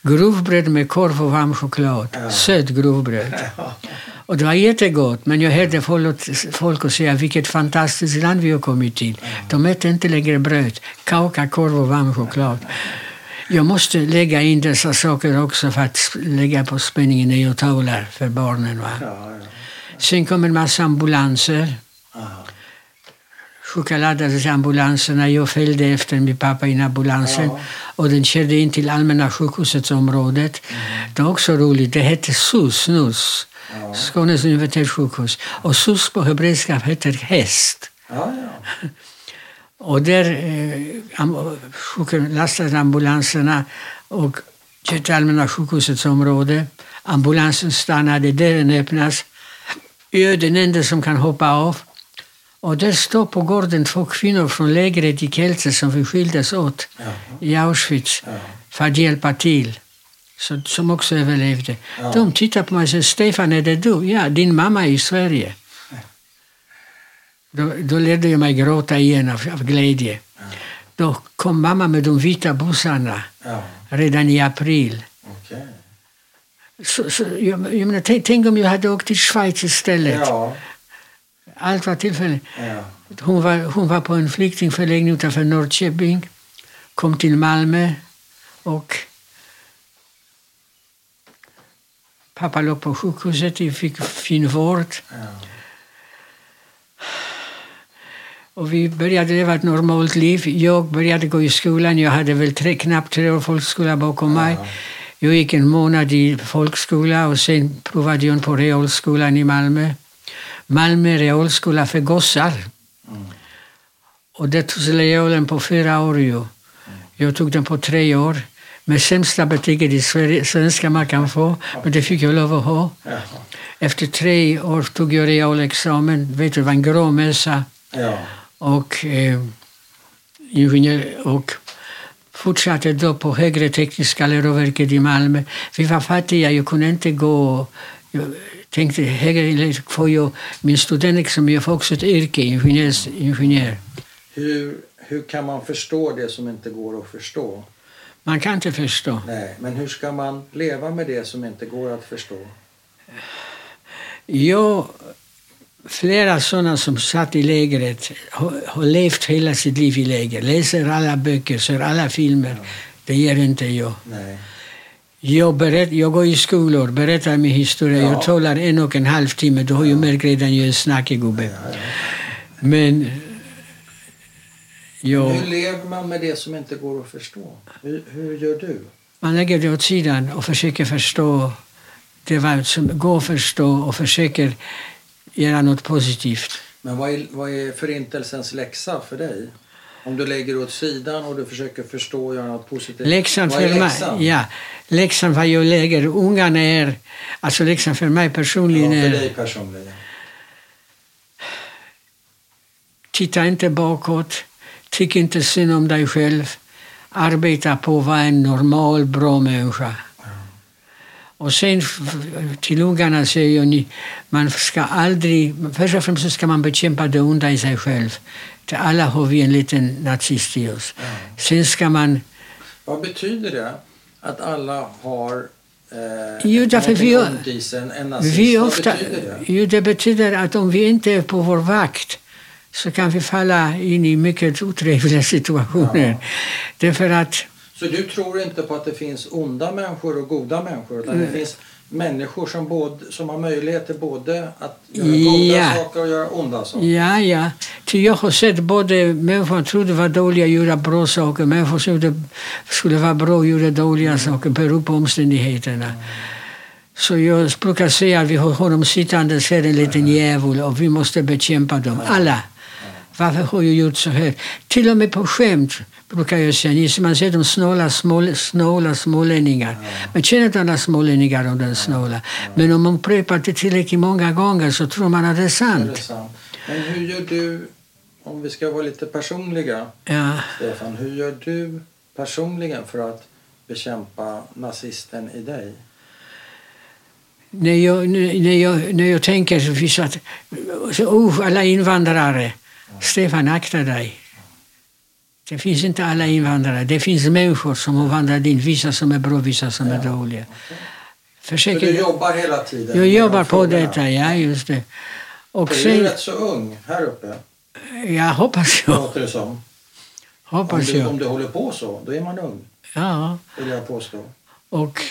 S1: Grovbröd med korv och varm choklad.
S2: Ja.
S1: Sött grovbröd. Och det var jättegott, men jag hörde folk, att säga vilket fantastiskt land vi har kommit till. De äter inte längre bröd, kaka, korv och varm choklad. Jag måste lägga in dessa saker också för att lägga på spänningen när jag talar för barnen. Va? Sen kom en massa ambulanser. Chokladades ambulanserna. Jag följde efter min pappa i ambulansen.
S2: Ja.
S1: Och den körde in till Allmänna sjukhusets området. Det var också roligt. Det hette SUS, NUS.
S2: Ja.
S1: Skånes universitetssjukhus. Och SUS på hebreiska heter häst.
S2: Ja, ja.
S1: Och där eh, lastade ambulanserna och körde till Allmänna sjukhusets område. Ambulansen stannade, dörren öppnas. Jag är den enda som kan hoppa av. Och där står på gården två kvinnor från lägret i Kielce som vi skildes åt
S2: Jaha.
S1: i Auschwitz
S2: Ja.
S1: för att hjälpa till. Så, som också överlevde.
S2: Ja.
S1: De tittar på mig och säger Stefan, är det du? Ja, din mamma är i Sverige. Då, då lärde jag mig gråta igen av, av glädje. Då kom mamma med de vita bussarna
S2: Ja,
S1: redan i april.
S2: okej.
S1: Så, så, jag, jag menar, tänk, tänk om jag hade åkt till Schweiz istället.
S2: Ja,
S1: Allt var tillfälligt.
S2: ja.
S1: Hon var, hon var på en flyktingförläggning utanför Norrköping, kom till Malmö och pappa låg på sjukhuset, vi fick fin vård.
S2: ja.
S1: Och vi började leva ett normalt liv. Jag började gå i skolan. Jag hade väl tre, knappt tre år folkskola bakom mig.
S2: Ja.
S1: Jag gick en månad i folkskola och sen provade jag på realskolan i Malmö. Malmö realskola för gossar.
S2: Mm.
S1: Och det tog realen på fyra år ju. Jag tog den på tre år. Med sämsta betyget i Sverige, svenska man kan få, men det fick jag lov att ha. Efter tre år tog jag realexamen. Vet du, det var en grå mössa
S2: ja.
S1: och eh, ingenjör och fortsatte då på högre tekniska läroverket i Malmö. Vi var fattiga, jag kunde inte gå. Tänkte högre får jag min studentexamen, jag får också ett yrke, ingenjörs, ingenjör.
S2: Hur, hur kan man förstå det som inte går att förstå?
S1: Man kan inte förstå.
S2: Nej, men hur ska man leva med det som inte går att förstå?
S1: Jag, flera sådana som satt i lägret har, har levt hela sitt liv i läger, läser alla böcker, ser alla filmer. Det gör inte jag.
S2: Nej.
S1: Jag, berätt, jag går i skolor, berättar min historia.
S2: Ja.
S1: Jag talar en och en halv timme. Du har ju märkt redan jag är snackig gubbe. Men jag,
S2: Hur lever man med det som inte går att förstå? Hur, hur gör du?
S1: man lägger det åt sidan och försöker förstå det vad som går att förstå och försöker göra något positivt.
S2: Men vad är, vad är förintelsens läxa för dig? Om du lägger åt sidan och du försöker förstå och göra något positivt.
S1: Läxan för
S2: läxan?
S1: mig, ja, läxan vad jag lägger, ungarna är, alltså läxan för mig
S2: Ja,
S1: personligen
S2: för
S1: är,
S2: dig personligen.
S1: titta inte bakåt, tyck inte synd om dig själv, arbeta på att vara en normal, bra människa. Och sen till ungarna säger jag, man ska aldrig, först och främst ska man bekämpa det onda i sig själv. Till alla har vi en liten nazist i oss. Sen ska man
S2: Vad betyder det att alla har eh,
S1: Jo, därför vi-? Vi ofta,
S2: betyder det?
S1: jo, det betyder att om vi inte är på vår vakt så kan vi falla in i mycket otrevliga situationer.
S2: Ja.
S1: Därför att,
S2: Så du tror inte på att det finns onda människor och goda människor? Utan det finns människor som, både, som har möjlighet till både att göra goda
S1: Ja.
S2: saker och göra onda saker?
S1: ja, ja, ty jag har sett både människor som trodde var dåliga och gjorde bra saker, människor som gjorde, skulle vara bra och gjorde dåliga saker, beror på omständigheterna. Så jag brukar säga att vi har honom sittandes här, en liten djävul, och vi måste bekämpa dem, alla. Varför har jag gjort så här? Till och med på skämt brukar jag säga, ni man ser de snåla, små, snåla smålänningar. Man känner inte alla smålänningar om den snåla. Men om man upprepar det tillräckligt många gånger så tror man att det är
S2: Är
S1: sant.
S2: det sant? Men hur gör du, om vi ska vara lite personliga,
S1: Ja.
S2: Stefan, hur gör du personligen för att bekämpa nazisten i dig?
S1: När jag, när jag, när jag tänker så finns att, så, oh, alla invandrare. Stefan, akta dig. Det finns inte alla invandrare. Det finns människor som har vandrat in, vissa som är bra, vissa som är dåliga.
S2: För
S1: Försöker,
S2: du jobbar hela tiden
S1: jag jobbar på detta, ja just det. Och
S2: För du är
S1: sen,
S2: rätt så ung här uppe,
S1: ja hoppas jag.
S2: låter det som. Om
S1: Hoppas
S2: du, om
S1: jag.
S2: du håller på så, då är man ung,
S1: Ja,
S2: vill jag påstå.
S1: och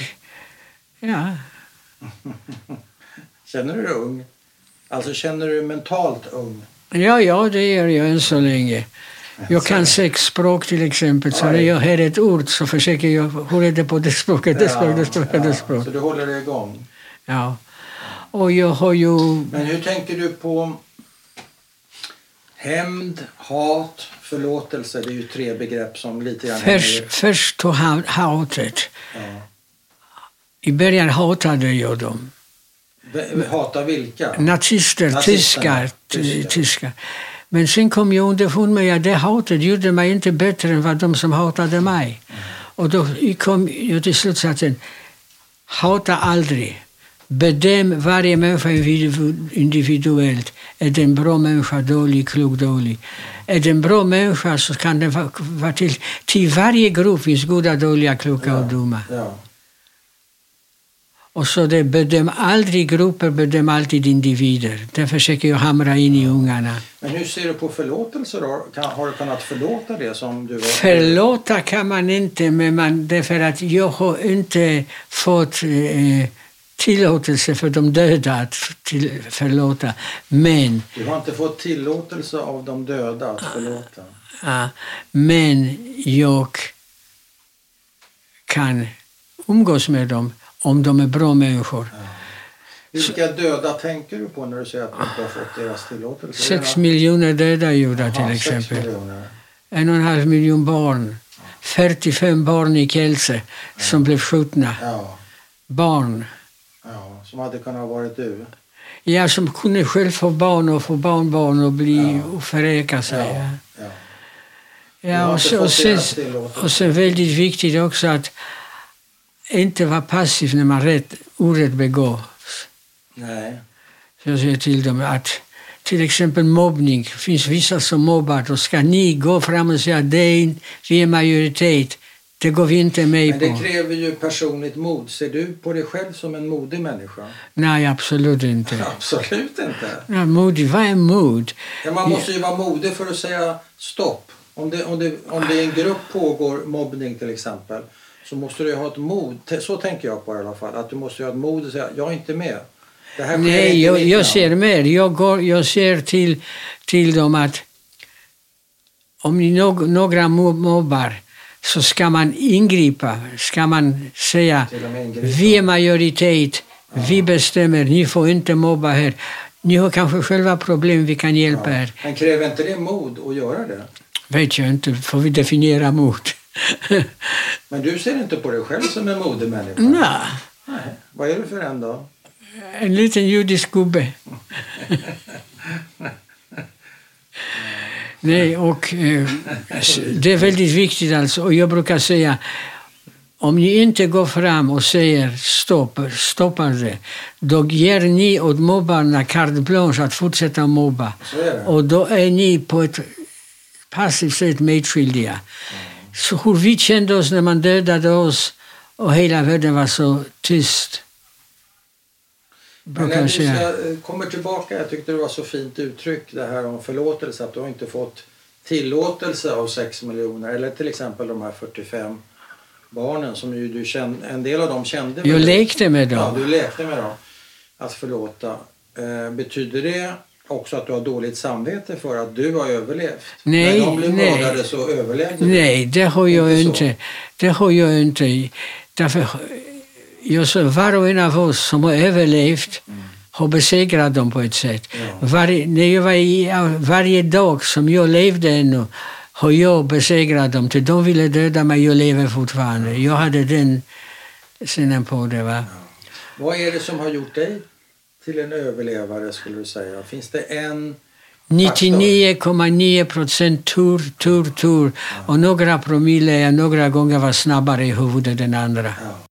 S1: ja,
S2: Känner du dig ung? Alltså känner du dig mentalt ung?
S1: Ja, ja, det gör jag än så länge. Jag kan sex språk till exempel, så när jag hör ett ord så försöker jag, är det på det språket, det språket, det språket, det
S2: Så
S1: språket.
S2: du håller dig igång.
S1: Ja. Och jag har ju,
S2: Men hur tänker du på hämnd, hat, förlåtelse? Det är ju tre begrepp som lite grann
S1: först, först tog hatet.
S2: Ja.
S1: I början hatade jag dem.
S2: Hata vilka?
S1: Nazister,
S2: Nazisterna,
S1: tyskar,
S2: tyskar.
S1: ty- tyskar. Men sen kom jag underfund med att det hatet gjorde mig inte bättre än vad de som hatade mig. Och då kom jag till slutsatsen, hata aldrig. Bedöm varje människa individu- individuellt. Är det en bra människa, dålig, klok, dålig? Är det en bra människa så kan det vara, till... Till varje grupp finns goda, dåliga, kloka och dumma.
S2: Ja.
S1: Och så det bedöm aldrig grupper, bedöm alltid individer. Det försöker jag hamra in i ungarna.
S2: Men hur ser du på förlåtelse då? Har du kunnat förlåta det som du var...
S1: Förlåta kan man inte, men man, därför att jag har inte fått eh, tillåtelse för de döda att till, förlåta. Men,
S2: Du har inte fått tillåtelse av de döda att förlåta.
S1: ja, men jag kan umgås med dem om de är bra människor.
S2: Vilka döda tänker du på när du säger att du inte har fått deras tillåtelse?
S1: Sex miljoner döda judar till exempel. En och en halv miljon barn. 45 barn i Kielce som blev skjutna.
S2: Ja,
S1: Barn.
S2: ja, som hade kunnat varit du.
S1: Ja, som kunde själv få barn och få barnbarn och bli
S2: Ja.
S1: och föröka sig.
S2: Ja,
S1: Ja.
S2: ja.
S1: Ja, och, så, och, sen, och sen väldigt viktigt också att inte vara passiv när man rätt, orätt begås.
S2: Nej.
S1: Så jag säger till dem att till exempel mobbning, det finns vissa som mobbar, då ska ni gå fram och säga att det vi är majoritet, det går vi inte med
S2: Men det
S1: på.
S2: kräver ju personligt mod. Ser du på dig själv som en modig människa?
S1: Nej, absolut inte.
S2: Absolut inte.
S1: Ja, modig, vad är mod?
S2: Ja, man måste ju vara modig för att säga stopp. Om det, om, det, om det i en grupp pågår mobbning till exempel så måste du ha ett mod. Så tänker jag på det i alla fall. Att du måste ha ett mod och säga jag är inte med.
S1: Nej, jag, jag
S2: land."
S1: ser mer. Jag, går, jag ser till, till dem att om ni no, några mo- mobbar så ska man ingripa. Ska man säga vi är majoritet, vi bestämmer, ni får inte mobba här. Ni har kanske själva problem, vi kan hjälpa er.
S2: Men kräver inte det mod att göra det?
S1: Vet jag inte, får vi definiera mot.
S2: Men du ser inte på dig själv som en modig människa?
S1: Nej,
S2: Nej. Vad är du för en då?
S1: en liten judisk gubbe. Nej, och eh, det är väldigt viktigt alltså. Och jag brukar säga, om ni inte går fram och säger stopp, stoppar det, då ger ni åt mobbarna carte blanche att fortsätta mobba. Och då är ni på ett passivt sätt medskyldiga. Så hur vi kände oss när man dödade oss och hela världen var så tyst.
S2: Men när du ska, kommer tillbaka, jag tyckte det var så fint uttryck det här om förlåtelse, att du har inte fått tillåtelse av 6 miljoner. Eller till exempel de här 45 barnen som ju du kände, en del av dem kände
S1: Jag lekte med
S2: Ja,
S1: dem.
S2: du lekte med dem. Att förlåta. Eh, betyder det också att du har dåligt samvete för att du har överlevt?
S1: Nej,
S2: När de blev
S1: nej.
S2: mördade så överlevde du.
S1: Nej, det har jag
S2: Inte
S1: inte. Det har jag inte. Därför, sa, var och en av oss som har överlevt har besegrat dem på ett sätt.
S2: Ja.
S1: Varje, när jag var i, varje dag som jag levde ännu har jag besegrat dem. Till de ville döda mig, jag lever fortfarande. Jag hade den synen på det. Va?
S2: Vad är det som har gjort dig till en överlevare skulle du säga? Finns det en
S1: 99,9 procent tur, tur, tur. Och några promille, några gånger var snabbare i huvudet än andra.
S2: Ja.